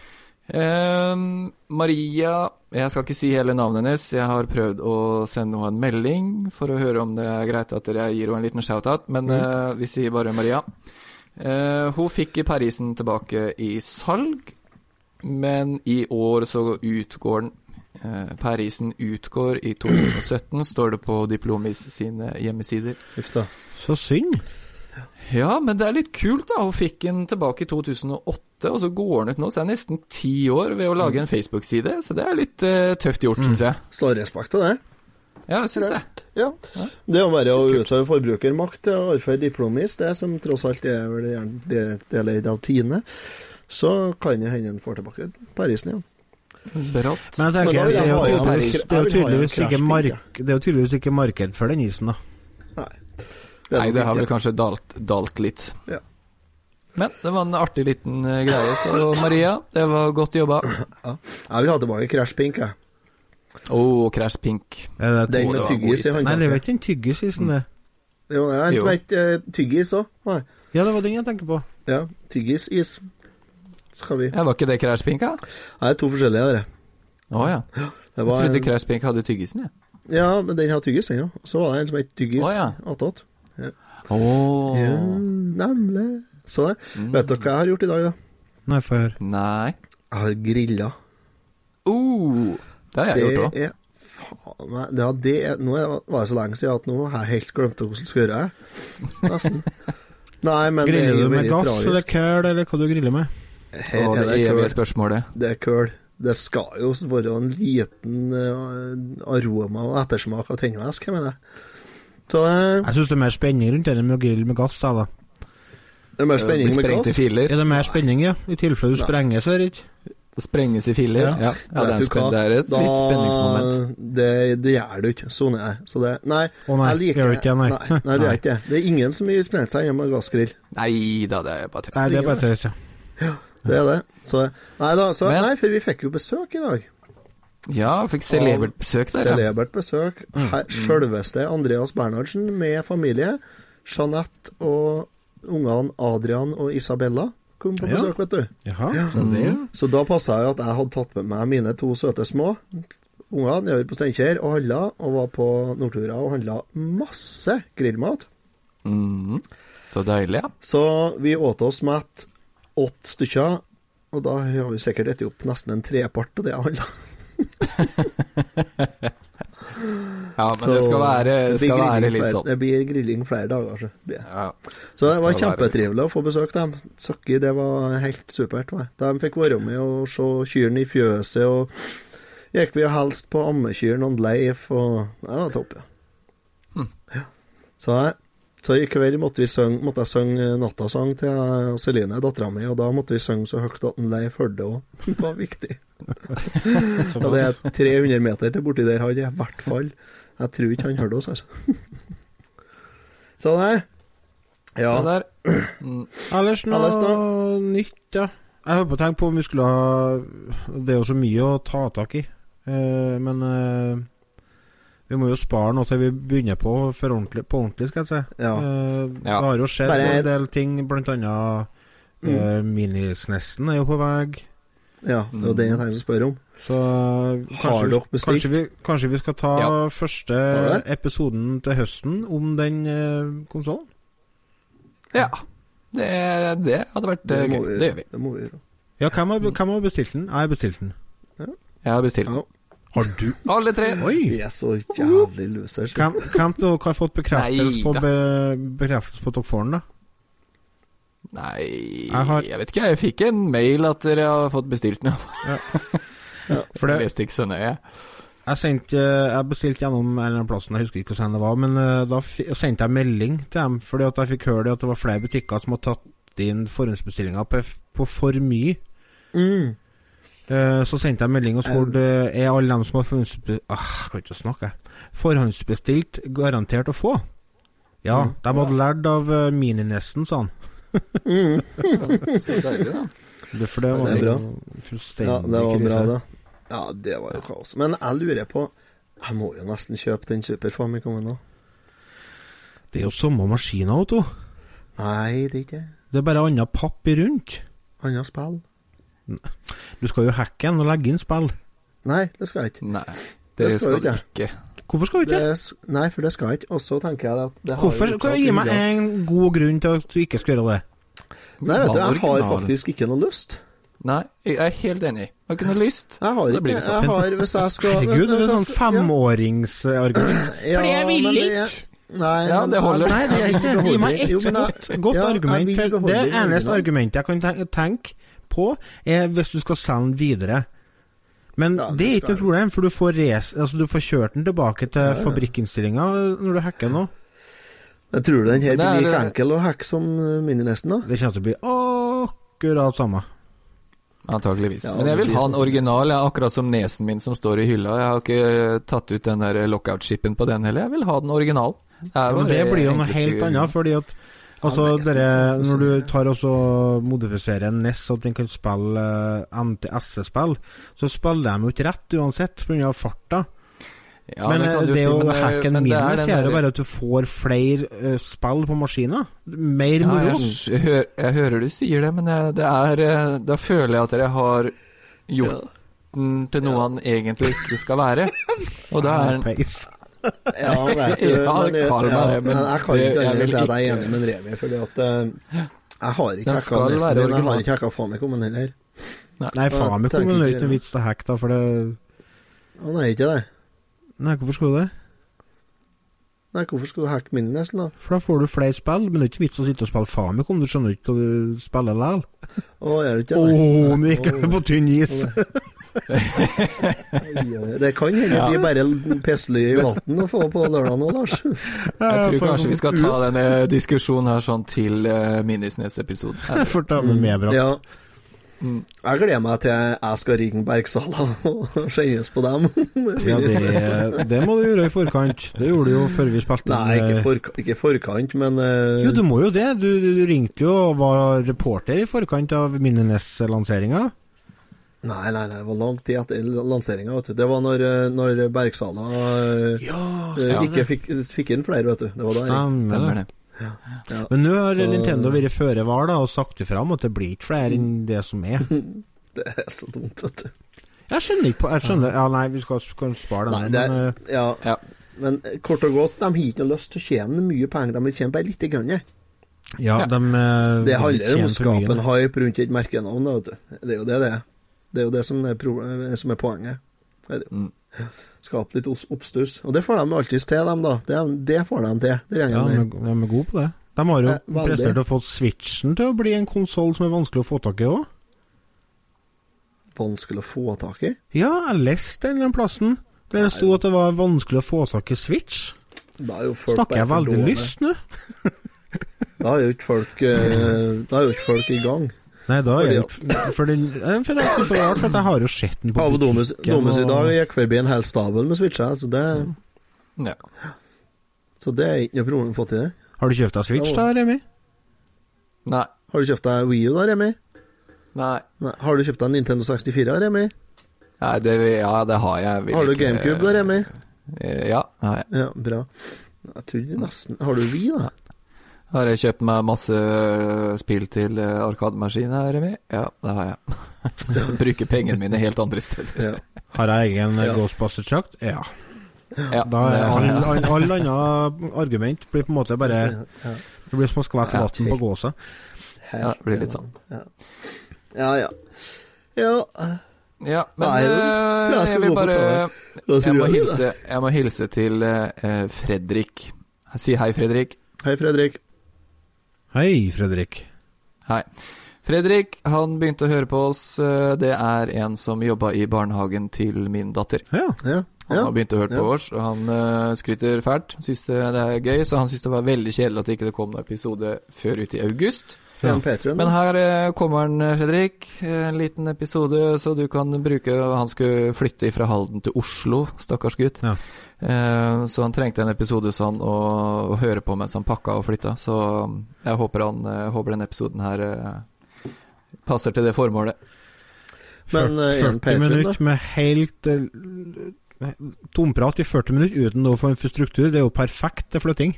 Ehm, Maria Jeg skal ikke si hele navnet hennes. Jeg har prøvd å sende henne en melding for å høre om det er greit at dere gir henne en liten shout-out, men eh, vi sier bare Maria. Eh, hun fikk Parisen tilbake i salg, men i år så utgår den. Uh, Parisen utgår i 2017, står det på Diplomis sine hjemmesider. Uff da. Så synd. Ja, men det er litt kult, da. Hun fikk den tilbake i 2008, og så går den ut nå, så er det nesten ti år ved å lage en Facebook-side. Så det er litt eh, tøft gjort, syns jeg. Står respekt av det. Ja, jeg syns det. Ja. Det å være å utøve forbrukermakt overfor diplomis, det som tross alt er vel deler av Tine, så kan det hende en får tilbake Parisen igjen. Brått. Men jeg tenker, det jeg er jo tydeligvis, det er ikke mark, det er jo tydeligvis ikke marked for den isen, da. Nei. Nei, det har vel kanskje dalt, dalt litt. Ja. Men det var en artig liten eh, greie. Så Maria, det var godt jobba. [CLEARS THROAT] Ja. Jeg vil ha tilbake Crash Pink, jeg. Å, Crash Pink. Er det Den med tyggis i Nei, det er ikke en den tyggisisen, det. Jo, det er en som heter eh, tyggis òg. Ja, det var den jeg tenker på. Ja, tyggisis. Skal vi Ja, var ikke det Crash Nei, det Nei, to forskjellige, dere. Å ja. Det Jeg trodde en, Crash hadde tyggisen, jeg. ja, men den har tyggis, den òg. Så var det en som het tyggis Å, ja. attåt. Å Ja, nemlig. Så det. Vet dere hva jeg har gjort i dag, da? Nei, få høre. Nei. Jeg har grilla. Uh, det har jeg gjort òg. Det er faen meg det, det er, Nå er- var det så lenge siden at nå har jeg helt glemt hvordan du skal gjøre det. Nesten. [LAUGHS] Nei, men det er Griller jo du med gass eller køl, eller hva du griller med? Her Og er det evige køl. spørsmålet. Det er køl. Det skal jo være en liten eh, aroma og ettersmak av tennvæsk, jeg mener. Så det Jeg syns det er mer spenning rundt det enn med å grille med gass, jeg, da. det er mer spenning med gass. filer. Er det mer spenning, ja? I tilfelle du Nei. sprenger, så er det ikke Det sprenges i filler? Ja. Ja, ja, det, er det er et Da- visst spenningsmoment. Det, det gjør du ikke. Sånn er det. Så det Nei, oh, nei, jeg liker det, nei. Nei, nei, det gjør ikke det. [LAUGHS] Det er ingen som vil sprenge seg hjemme med gassgrill. Nei da, det er bare tøys. Nei, det er bare tøys, ja. Det er det. Så Nei da, så Men- Nei, for vi fikk jo besøk i dag. Ja, fikk celebert besøk der, ja. Celebert besøk. Her, selveste Andreas Bernhardsen med familie. Jeanette og ungene Adrian og Isabella kom på Ja. besøk, vet du. Jaha, så det ja. Så da passa jeg at jeg hadde tatt med meg mine to søte små unger nedover på Steinkjer og handla, og var på Nordtura og handla masse grillmat. Mm. Så deilig, ja. Så vi åt oss mett åtte stykker, og da har vi sikkert spist opp nesten en trepart av det jeg handla. Ja, men det skal være, det skal være litt flere- sånn. Det blir grilling flere dager, så. Det. Ja. Så det var kjempetrivelig å få besøk dem. Sakki, det var helt supert. Var. De fikk være med og se kyrne i fjøset, og gikk vi og helst på ammekyrne og Leif, og det var topp, ja. Hm. ja. Så, jeg- så i kveld måtte, vi synge, måtte jeg synge nattasang til eh, Celine, dattera mi, og da måtte vi synge så høyt at Leif hørte det òg. Det var viktig. [LAUGHS] Ja, det er 300 meter til borti der, han er i hvert fall. Jeg tror ikke han hørte oss, altså. [LAUGHS] Så det Ja. Mm. Ellers noe Ellers da? nytt, ja. Jeg holdt på å tenke på om vi skulle ha Det er jo så mye å ta tak i, eh, men eh, vi må jo spare noe til vi begynner på for ordentlig, på ordentlig, skal jeg si. Ja. Uh, Ja. Det har jo skjedd Bare- en del ting, blant annet Mm. uh, Minisnessen er jo på vei. Ja, det var det jeg tenkte å spørre om. Så Har kanskje, dere bestilt? kanskje, vi, kanskje vi skal ta Ja. første episoden til høsten om den uh, konsollen? Ja. Det, det hadde vært det gøy. vi- Det gjør vi. Det må vi gjøre. Ja, hvem har, hvem har bestilt den? Jeg har bestilt den. Jeg har bestilt. Ja. Har du? Alle tre. Oi! Vi er så jævlig losers. Hvem, av dere har fått bekreftelse på, be, bekreftelse på at dere får den, da? Nei, Jeg har- jeg vet ikke. Jeg fikk en mail at dere har fått bestilt noe. [LAUGHS] For Jeg leste ikke så nøye. jeg, sendte, eh, jeg bestilte gjennom en eller annen plass, jeg husker ikke hvordan det var, men eh, da sendte jeg melding til dem, fordi at jeg fikk høre det at det var flere butikker som hadde tatt inn forhåndsbestillinger på, på for mye. Mm. Eh, Så sendte jeg melding og spurte Er alle dem som har forhåndsbestilt ah, kan ikke snakke. Forhåndsbestilt garantert å få. Ja, Mm. de hadde lært av Mininesten, sa han. [LAUGHS] Så deilig, da. Det, for det var det er jo Ja, det var bra, det. Ja, det var jo kaos. Men jeg lurer på Jeg må jo nesten kjøpe den Superfamicomen nå. Det er jo samme maskiner, Otto. Nei, det er ikke det. Det er bare annet papp rundt. Annet spill. Du skal jo hacke den og legge inn spill. Nei, det skal jeg ikke. Nei, Det det skal skal du ikke. ikke. Hvorfor skal du ikke? Det, nei, for det skal jeg ikke. Og så tenker jeg at det har Hvorfor? Kan du gi meg en god grunn til at du ikke skal gjøre det? Nei, vet du, jeg har faktisk ikke noe lyst. Nei, jeg er helt enig. Jeg har ikke noe lyst. Jeg har ikke blir det. Jeg har, hvis jeg skal Herregud, det er sånn femåringsargument. [CLEARS THROAT] Ja, Fordi jeg vil det ikke. Nei, Ja, det holder. Nei, det er ikke Gi meg ett godt, godt ja, argument. det er det eneste argumentet jeg kan tenke på, er hvis du skal selge den videre. Men Ja, det det er ikke noe problem, for du får, res, altså, du får kjørt den tilbake til ja. fabrikkinnstillinga når du hacker nå. Jeg tror du den her er- blir like enkel å hacke som uh, Mininesten, da? Det kommer til å bli akkurat samme. Antakeligvis. Ja, Men jeg vil ha den sånn original, jeg, akkurat som nesen min som står i hylla. Jeg har ikke tatt ut den der lockout-chipen på den heller. Jeg vil ha den original. Det, Ja, men det blir jo noe helt annet, fordi at Altså, Ja, dere, Når du tar og modifiserer en NES så at den kan spille uh, NTSC-spill, så spiller de jo ikke rett uansett pga. farta. Ja, men det eh, det si, å eh, hacke en det Midnes gjør jo bare at du får flere uh, spill på maskina. Mer Ja, moro. jeg, jeg, jeg hører du sier det, men jeg, det er eh, Da føler jeg at dere har gjort den til noe han egentlig ikke skal være. [LAUGHS] Og da er den. Ja, vet du, Ja, men, jeg, ja, men jeg kan ikke jeg ellers vil si at jeg er enig med en Remi, fordi at uh, jeg har ikke hacka Nesten min, jeg har ikke hacka Famicom heller. Nei, Famicom er ikke noe vits til å hacke, da, for det Han nei, ikke det. Nei, hvorfor skulle du det? Nei, hvorfor skal du hacke Mininesten, da? For da får du flere spill, men det er ikke vits å sitte og spille Famicom, du skjønner ikke hva du spiller likevel. Å, er det Å, ikke det? nå gikk jeg på tynn is! Det kan hende det blir bare pissly i vann å få på lørdag nå, Lars. Jeg tror kanskje vi skal ta denne diskusjonen her sånn til uh, Minisnes-episoden. [LAUGHS] Jeg får ta med medbrakt. Ja. Mm. Jeg gleder meg til jeg skal ringe Bergsala og [LAUGHS] skjennes på dem. Ja, det, det må du gjøre i forkant. Det gjorde du jo før vi spilte Nei, ikke, eh, for, ikke forkant, men uh... Jo, du må jo det. Du, du ringte jo og var reporter i forkant av Minines-lanseringa. Nei, nei, nei, det var lang tid etter lanseringa. Det var når, eh, når Bergsala eh, Ja, eh, ikke fikk, fikk inn flere, vet du. Det var der. Stemmer det. Ja. Ja. Men nå har Så- Nintendo vært føre var og sagt ifra om at det blir ikke flere enn det som er. [LAUGHS] Det er så dumt, vet du. Jeg skjønner ikke på Jeg skjønner Ja, nei, vi skal, kan spare Nei, den det men eh, ja, Ja. men kort og godt, de har ikke noe lyst til å tjene mye penger, de vil tjene bare lite grann. Ja, de Det handler om å skape en hype rundt et merkenavn, vet du. Det er jo det det er. Det er jo det som er, pro eh, som er poenget. Det det. Mm. Skape litt oppstuss. Og det får de alltids til, dem, da. Det, det får de til, det Ja, gjengen der. er- de er gode på det. De har jo Eh, prestert å få Switchen til å bli en konsoll som er vanskelig å få tak i òg. Vanskelig å få tak i. Ja, jeg leste den plassen der det sto at det var vanskelig å få tak i Switch. Da er jo folk Snakker jeg veldig lyst nå? [LAUGHS] Da er jo ikke folk eh, Da er jo ikke folk i gang. Nei, da er Fordi jeg For, den, eh, for jeg synes det var rart, for jeg har jo sett den på Av Domus. Domus i dag gikk forbi en hel stabel med switcher, så det, Ja. så det er ikke noe problem å få til det. Har du kjøpt deg Switch da, Remi? Nei. Har du kjøpt deg Wii U da, Remi? Nei. Nei. Har du kjøpt deg Nintendo 64, Remi? Nei, det, ja, det har jeg. Vil Har du ikke- GameCube da, Remi? Eh, Ja, har jeg. Ja, bra. Jeg tror nesten Har du Wii, da? Har jeg kjøpt meg masse øh, spill til øh, arkademaskin her, Remi? Ja, det har jeg. [LAUGHS] Så jeg bruker pengene mine helt andre steder. Ja. Har jeg egen Ja. ja. Ghostbuster-trakt? Ja. Ja, Da er alle all, all, all annet argument blir på en måte bare Det blir som å skvette vann på gåsa. Ja, det blir litt sånn. Ja, ja. ja. ja. Ja, men Nei, øh, jeg vil bare jeg må, hilse, jeg må hilse til Fredrik. Si hei, Fredrik. Hei, Fredrik. Hei, Fredrik. Hei. Fredrik han begynte å høre på oss. øh, Det er en som jobba i barnehagen til min datter. Ja. Ja. Han har begynt å høre på oss, og han uh, skryter fælt. Syns det, det er gøy, så han syns det var veldig kjedelig at det ikke kom noen episode før ut i august. Ja. Men her eh, kommer han, eh, Fredrik. En liten episode så du kan bruke Han skulle flytte fra Halden til Oslo, stakkars gutt. Ja. Eh, så han trengte en episode sånn å, å høre på mens han pakka og flytta. Så jeg håper, han, jeg håper den episoden her eh, passer til det formålet. Men, eh, en 40 Patreon, minutter med helt eh, tomprat i 40 minutter uten noe form for struktur, det er jo perfekt til flytting.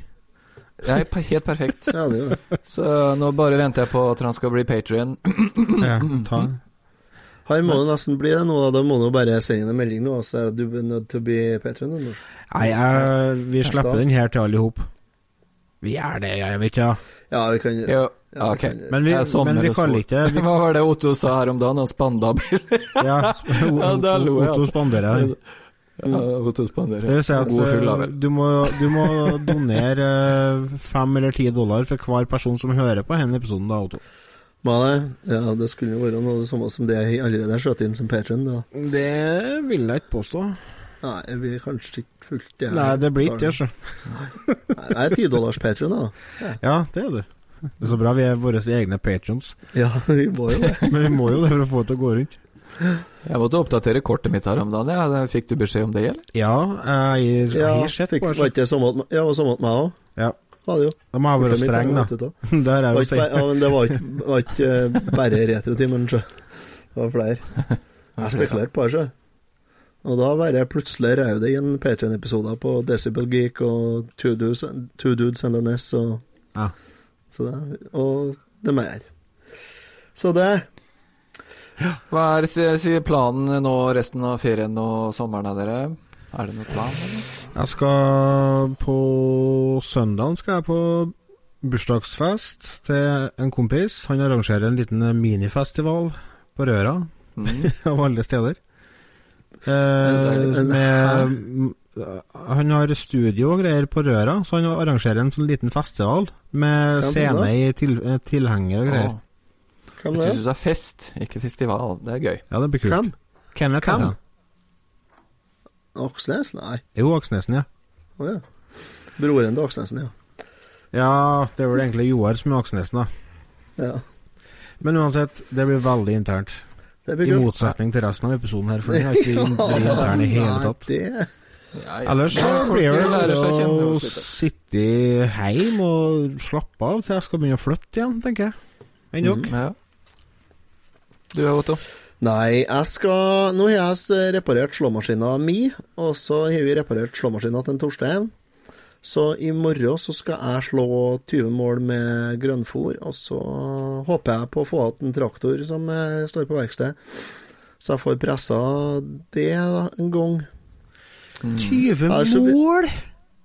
Er helt perfekt. [LAUGHS] Ja, det er det. Så nå bare venter jeg på at han skal bli patrion. Ja, ta. Her må det nesten bli det nå, da. Da må du bare sende inn en melding nå. Så er du nødt til å bli Patreon. Nei, jeg, vi slipper den her til alle i hop. Vi er det, jeg vet ikke. Ja, vi kan Jo, ja, okay. vi kan- Men vi, men vi kaller ikke det [LAUGHS] Hva var det Otto sa her om dagen? Og spandabel? ja, [LAUGHS] Ja, jeg, Otto altså. Ja, Otto spanderer. Det si at eh, du må, du må [LAUGHS] donere eh, fem eller ti dollar for hver person som hører på denne episoden, da, Otto. Ja, det skulle jo være noe det samme som det jeg allerede har skjøtt inn som patron. Da. Det vil jeg ikke påstå. Nei, jeg blir kanskje ikke fullt det. Nei, det blir ikke det, sjø. Jeg er tidollars patron, da. [LAUGHS] Ja, det er du. Det er så bra vi er våre egne patrons. Ja, vi må jo det. [LAUGHS] Men vi må jo det for å få det til å gå rundt. Jeg måtte oppdatere kortet mitt her om dagen. Ja. Fikk du beskjed om det, eller? Ja, jeg, jeg har sett var det. ikke det samme at var meg òg. Ja, Var det jo. da må jeg være streng, da. [LAUGHS] er Det var jo ja, men det var ikke, var ikke eh, bare retrotimen, sjø. Det var flere. [LAUGHS] Jeg spekulerte på det, sjø. Og da bare plutselig rev det i en Patrion-episode på Decibel Geek og Two Dudes, Two Dudes and the Ness og Ja. så det, Og det mer. Så det Hva er planen nå resten av ferien og sommeren av dere? Er det noen plan? Eller? Jeg skal på søndagen skal jeg på bursdagsfest til en kompis. Han arrangerer en liten minifestival på Røra, Mm. [LAUGHS] av alle steder. Eh, med Han har studio og greier på Røra, så han arrangerer en sånn liten festival med Ja, scene i til, tilhenger og greier. Åh, Hvem jeg det? syns du sa fest, ikke festival. Det er gøy. Ja, det blir kult. Hvem? Kenneth Hvem? heter han. Aksnes? Nei. Jo, Aksnesen, ja. Å ja. Broren til Aksnesen, ja. Ja, det er vel egentlig Joar som er Aksnesen, da. ja. Men uansett, det blir veldig internt. Det I blir kult. motsetning til resten av episoden her, for vi er ikke [LAUGHS] vi interne i hele tatt. Nei, det Ja, ja. Ellers så blir det bare å sitte hjemme og slappe av til jeg skal begynne å flytte igjen, tenker jeg. Enn dere? Mm. Ja. Du Otto? Nei, jeg skal Nå har jeg reparert slåmaskina mi, og så har vi reparert slåmaskina til Torstein. Så i morgen så skal jeg slå 20 mål med grønnfôr, og så håper jeg på å få igjen en traktor som eh, står på verksted. Så jeg får pressa det da, en gang. 20 Ja, så mål!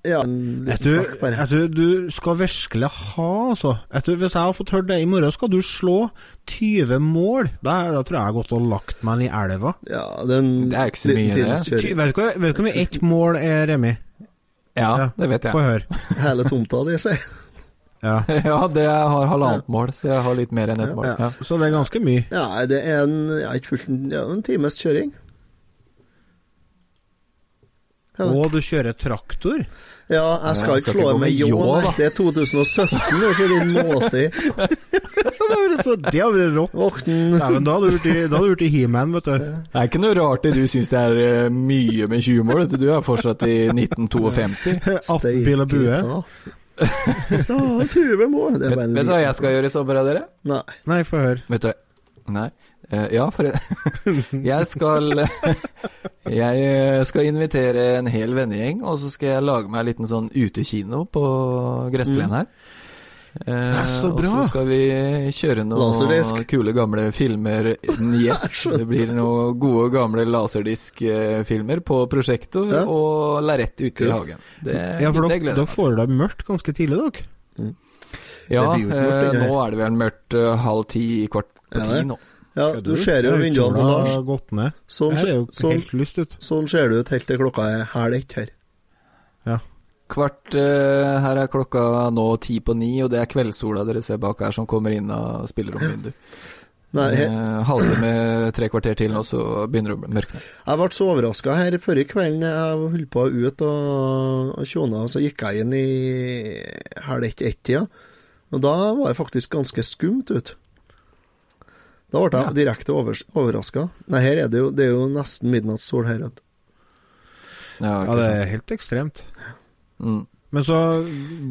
Ja, jeg tror, jeg vet du, du skal virkelig ha, altså. Jeg tror, hvis jeg har fått hørt det i morgen, skal du slå 20 mål. Da, da tror jeg jeg har gått og lagt meg i elva. Ja, er Det er ikke så mye, det. Vet du hvor mye ett mål er, Remi? Ja, det vet Få jeg. høre. [LAUGHS] Hele tomta di, sier. Ja. [LAUGHS] Ja, det jeg har halvannet mål, så jeg har litt mer enn ett mål. ja. Ja. Så det er ganske mye. Ja, det er en, ja, ikke fullt, en- ja, en times kjøring. Ja, det. Du kjører traktor? Ja, jeg skal ikke slå med ljå. Det er 2017 år siden, måsi. Det hadde vært så- det hadde vært rått. Våkten da hadde du blitt i- da hadde du blitt i He-Man, vet du. Det er ikke noe rart det du syns det er eh, mye med 20 mål. vet Du Du er fortsatt i 1952. 18 bil og bue. [LAUGHS] Ja, Ja, 20 mål. Det er Vet, bare en vet du hva jeg skal gjøre i sommer dere? Nei. Nei, få høre. Vet du Nei. Eh, ja, for Jeg [LAUGHS] skal [LAUGHS] Jeg eh, skal invitere en hel vennegjeng, og så skal jeg lage meg en liten sånn utekino på gressplenen her. Eh, så bra. og så skal vi kjøre noen Laserdisk. kule gamle filmer. [LAUGHS] Yes, det blir noen gode gamle laserdisk-filmer på prosjektor Ja. og lerret ute i hagen. Det, Ja, for det da, dere til. får det mørkt ganske tidlig, dere. Ja, mørkt, eh, nå er det vel mørkt eh, halv ti, kvart på ti nå. Ja, du ser jo Ja, vinduene på Lars. har gått ned. Sånn, Det her er jo sånn, helt lyst ut. sånn ser det ut helt til klokka er halv ett her. Kvart uh, Her er klokka nå ti på ni, og det er kveldssola dere ser bak her som kommer inn av spilleromvinduet. Nei, he, Halve Halvtime, tre kvarter til, og så begynner det å mørkne. jeg ble så overraska her forrige kvelden. Jeg holdt på ut og, og tjona, og så gikk jeg inn i halv ett-ett-tida. Og da var jeg faktisk ganske skumt ut. Da ble jeg direkte over, overraska. Nei, her er det jo, det er jo nesten midnattssol her. Ja, Ja, det er helt ekstremt. Mm. Men så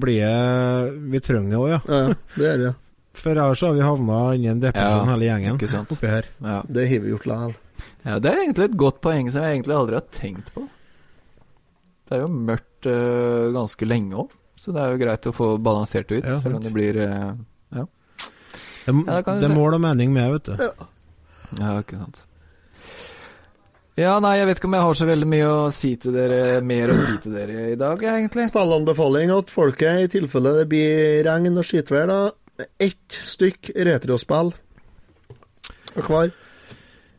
blir det Vi trenger det òg, ja. Ja, ja, det er det. For ellers har vi havna inni en depresjon Ja, hele gjengen oppi her. Ja. Det har vi gjort likevel. ja, det er egentlig et godt poeng som jeg egentlig aldri har tenkt på. Det er jo mørkt øh, ganske lenge òg, så det er jo greit å få balansert det ut, Ja, selv om det blir eh, Det, Ja, det det er mål og mening med, vet du. Ja, ikke sant. Ja, nei, jeg vet ikke om jeg har så veldig mye å si til dere, mer å si til dere i dag, egentlig. Spillanbefaling at folket, i tilfelle det blir regn og skitvær, da Ett stykk retrospill hver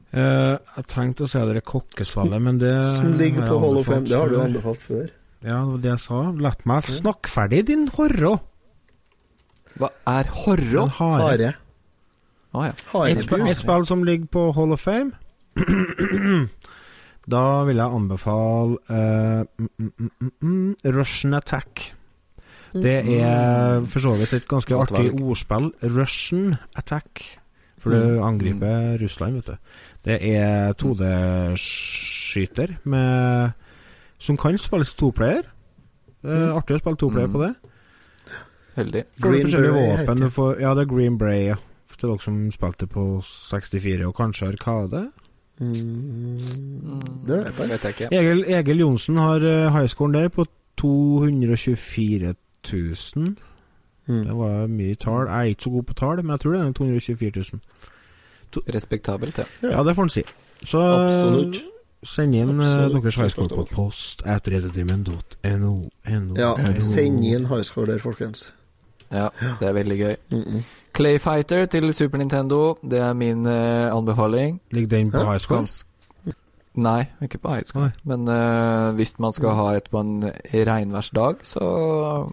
Uh, jeg tenkte å si dere kokkesvallet men det [LAUGHS] som ligger på Hall of Fame. Det har du anbefalt før. Ja, det var det jeg sa. La meg snakke ferdig, din horro. Hva er horro? En hare. Hare. Å ja. Et, sp et spill som ligger på Hall of Fame [CLEARS THROAT] Da vil jeg anbefale uh, mm, mm, mm, mm, Russian Attack. Det er for så vidt et ganske artig ordspill. Russian Attack. For du angriper Russland, vet du. Det er 2D-skyter med Som kan spilles toplayer. Er artig å spille toplayer Mm. på det. Heldig. Green våpen. heter Du får, ja, det er Green Bray, ja. Til dere som spilte på 64 og kanskje Arkade. Mm, det vet jeg. Vet jeg ikke. Egil, Egil Johnsen har uh, highscoren der på 224 000. Mm. Det var mye tall. Jeg er ikke så god på tall, men jeg tror det er 224 000. Respektabelt, ja. Ja, det får han si. Så Absolutt. send inn eh, Absolutt. deres highscore på post at redetimen.no. Ja, send inn highscore der, folkens. Ja, det er veldig gøy. Mm -mm. Clayfighter til Super Nintendo, det er min uh, anbefaling. Ligger den på high school? Gans Nei, ikke på high school. Nei. Men uh, hvis man skal ha et på en regnværsdag, så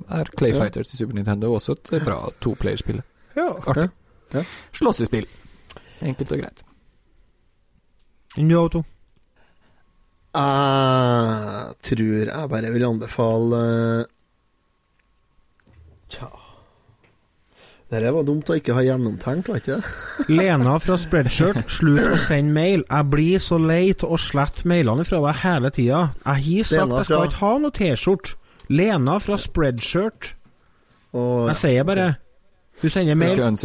er Clayfighter til Super Nintendo også et bra toplayerspill. Ja. Artig. Ja. Ja. Slåssespill. Enkelt og greit. Du, Auto. Jeg tror jeg bare vil anbefale eh, Tja Dette var dumt å ikke ha gjennomtenkt, var ikke det? [LAUGHS] Lena fra Spreadshirt, slutt å sende mail. Jeg blir så lei av å slette mailene fra deg hele tida. Jeg har sagt jeg skal ikke ha noe T-skjorte. Lena fra Spreadshirt. Og Jeg sier bare Hun sender mail. Hun,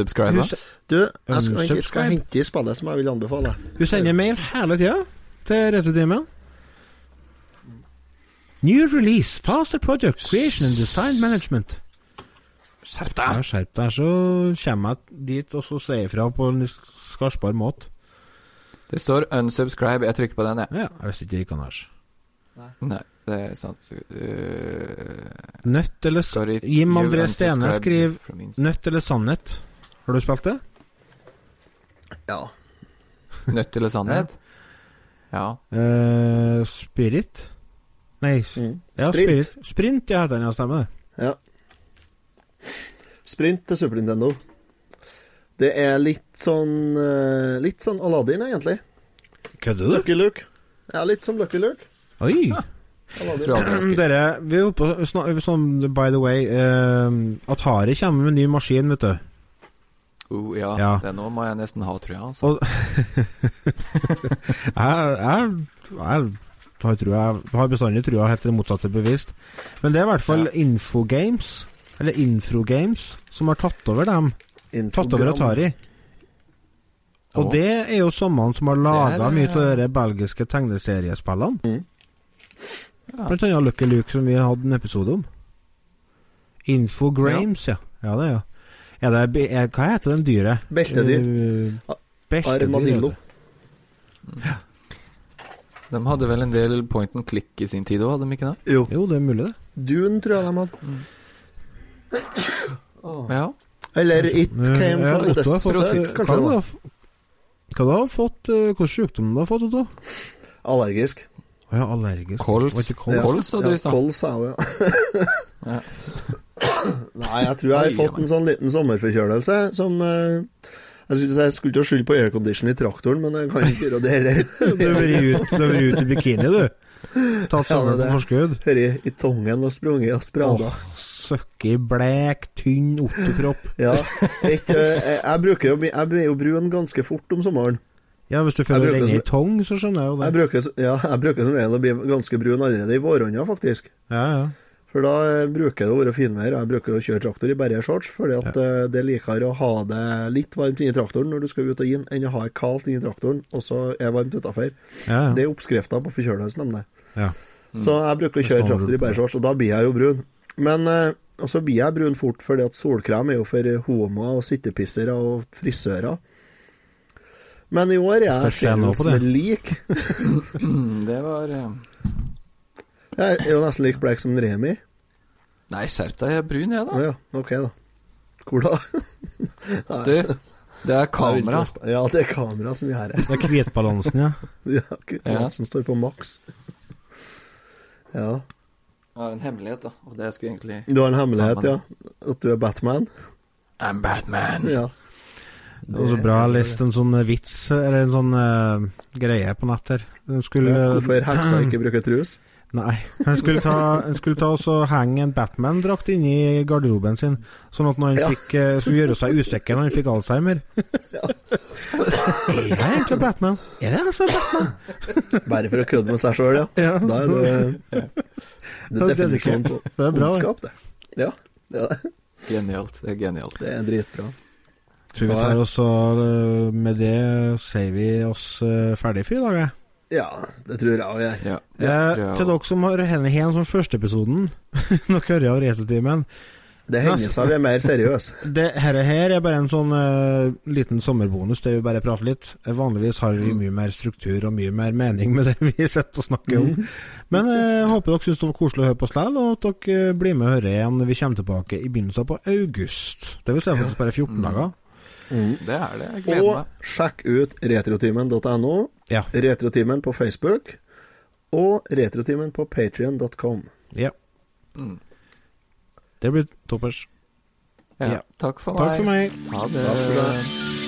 se- du, jeg skal, jeg skal hente i spillet som jeg vil anbefale. hun sender mail hele tida til Returtimen. New release, faster project, creation and design management. Skjerp Ja, deg! skjerp deg, så kommer jeg dit og så sier jeg ifra på en skarpere måte. Det står unsubscribe. Jeg trykker på den, jeg. Ja, jeg visste ikke det gikk an her. Nei, det er sant. Uh, Nødt eller sorry. Jim André Stene skriver. Nødt eller sannhet. Har du spilt det? Ja. Nødt eller sannhet? [LAUGHS] Ja. Uh, Spirit? Nei, Mm. ja, Sprint. Spirit. Sprint, ja, den ja, stemmer det. Ja. Sprint til Super Nintendo. Det er litt sånn eh, Litt sånn Aladdin, egentlig. Kødder du? Lucky Luke. Ja, litt som Lucky Luke. Oi! Skulle Dere, vi er oppe sånn, By the way, uh, Atari kommer med en ny maskin, vet du. oh, ja, Ja. det nå må jeg nesten ha, tror jeg. Altså. Og [LAUGHS] jeg, jeg, jeg har, trua, har bestandig trua helt det motsatte bevist. Men det er i hvert fall Ja. Infogames, eller Infrogames, som har tatt over dem. Tatt over Atari. Og oh. det er jo sommeren som har laga mye av eh, de belgiske tegneseriespillene. Mm. Ja. Blant annet Lucky Luke, som vi hadde en episode om. Infogrames, ja. Ja, det er ja. Er det, er, hva heter den dyret? Beltedyr. Uh, beltedyr, Armadillo. Ja. De hadde vel en del point and click i sin tid òg, hadde de ikke det? Jo. Jo, det er mulig, det. Dune, tror jeg de hadde. Ja. Eller It Came Ja, From Otto The har fått, Set, hva du det har var. Hva du har fått eh, Hvilken sykdom du har fått, Otto? Allergisk. Å ja, allergisk. Kols. Kols? Ja. Sa du i stad. Kols, sa jeg òg, ja. Ja. [COUGHS] Nei, jeg tror jeg har fått en sånn liten sommerforkjølelse som eh, Jeg skulle, jeg skulle ikke skylde på aircondition i traktoren, men jeg kan ikke gjøre det heller. [LAUGHS] Du har vært ut- ute i bikini, du. Tatt Ja, sommeren det på forskudd. Hørt i, i tongen og sprunget og sprada. Søkke i blek, tynn Otto-kropp. [LAUGHS] Ja. Ikke, jeg, jeg, bruker jo, jeg blir jo brun ganske fort om sommeren. Ja, hvis du føler deg i tong, så skjønner jeg jo Jeg det. bruker, ja, jeg bruker som regel å bli ganske brun allerede i våronna, faktisk. Ja, ja. For da eh, bruker det å være finvær. Jeg bruker å kjøre traktor i bare shorts, fordi at ja. det er likere å ha det litt varmt inni traktoren når du skal ut og inn, enn å ha det kaldt inni traktoren, og så er varmt utafor. ja, Det er oppskrifta på forkjølelse, nemlig. ja. Så jeg bruker å kjøre traktor i bare shorts, og da blir jeg jo brun. Men eh, og så blir jeg brun fort, fordi at solkrem er jo for homoer og sittepissere og frisører. Men i år er jeg ut som det. en lik. [LAUGHS] Mm, Det var eh, Jeg er jo nesten like blek som Remi. Nei, skjerp deg, jeg er brun, jeg, da. da. ja, ok da. Hvor da? [LAUGHS] Du, det er kamera. Ja, det er kamera som gjør det. Det er hvitbalansen, ja. [LAUGHS] Ja, hvitbalansen ja. står på maks. Ja. Jeg har en hemmelighet, da. Og det skulle egentlig Du har en hemmelighet, ja? At du er Batman? I'm Batman. Ja. Det var så bra jeg leste en sånn vits, eller en sånn uh, greie på nett her. Den skulle Ja, hvorfor heksa ikke bruker trus? Nei. [LAUGHS] Han skulle ta, han skulle ta og henge en Batman-drakt inni garderoben sin, sånn at når han Ja. fikk, eh, skulle gjøre seg usikker når han fikk Alzheimer [LAUGHS] Er jeg egentlig Batman? Er det jeg som er Batman? [LAUGHS] Bare for å kødde med seg sjøl, ja. Ja. Da er det, det Det er definisjonen på. Det er bra, ondskap, det. Ja, det er, det. Genialt. Det er genialt. det er dritbra. Tror vi tar også eh, Med det sier vi oss eh, ferdig for i dag, jeg. Ja, det tror jeg vi gjør. Ja. Eh, Ja. til dere som har henne igjen som førsteepisoden, [LAUGHS] dere hører av Retrotimen Det hender seg vi er mer seriøse. [LAUGHS] Dette her er bare en sånn uh, liten sommerbonus, det er jo bare å prate litt. Eh, Vanligvis har vi mye mer struktur og mye mer mening med det [LAUGHS] vi sitter og snakker om. Men eh, jeg håper dere syns det var koselig å høre på likevel, og at dere blir med og hører igjen når vi kommer tilbake i begynnelsen på august. Det vil si faktisk bare 14 dager. Det er det. Jeg gleder Og sjekk ut retrotimen.no, Ja. Retrotimen på Facebook og Retrotimen på patrion.com. ja. Mm. Det blir toppers. Ja. Ja. Takk for Takk for meg. Ha det. Takk for seg.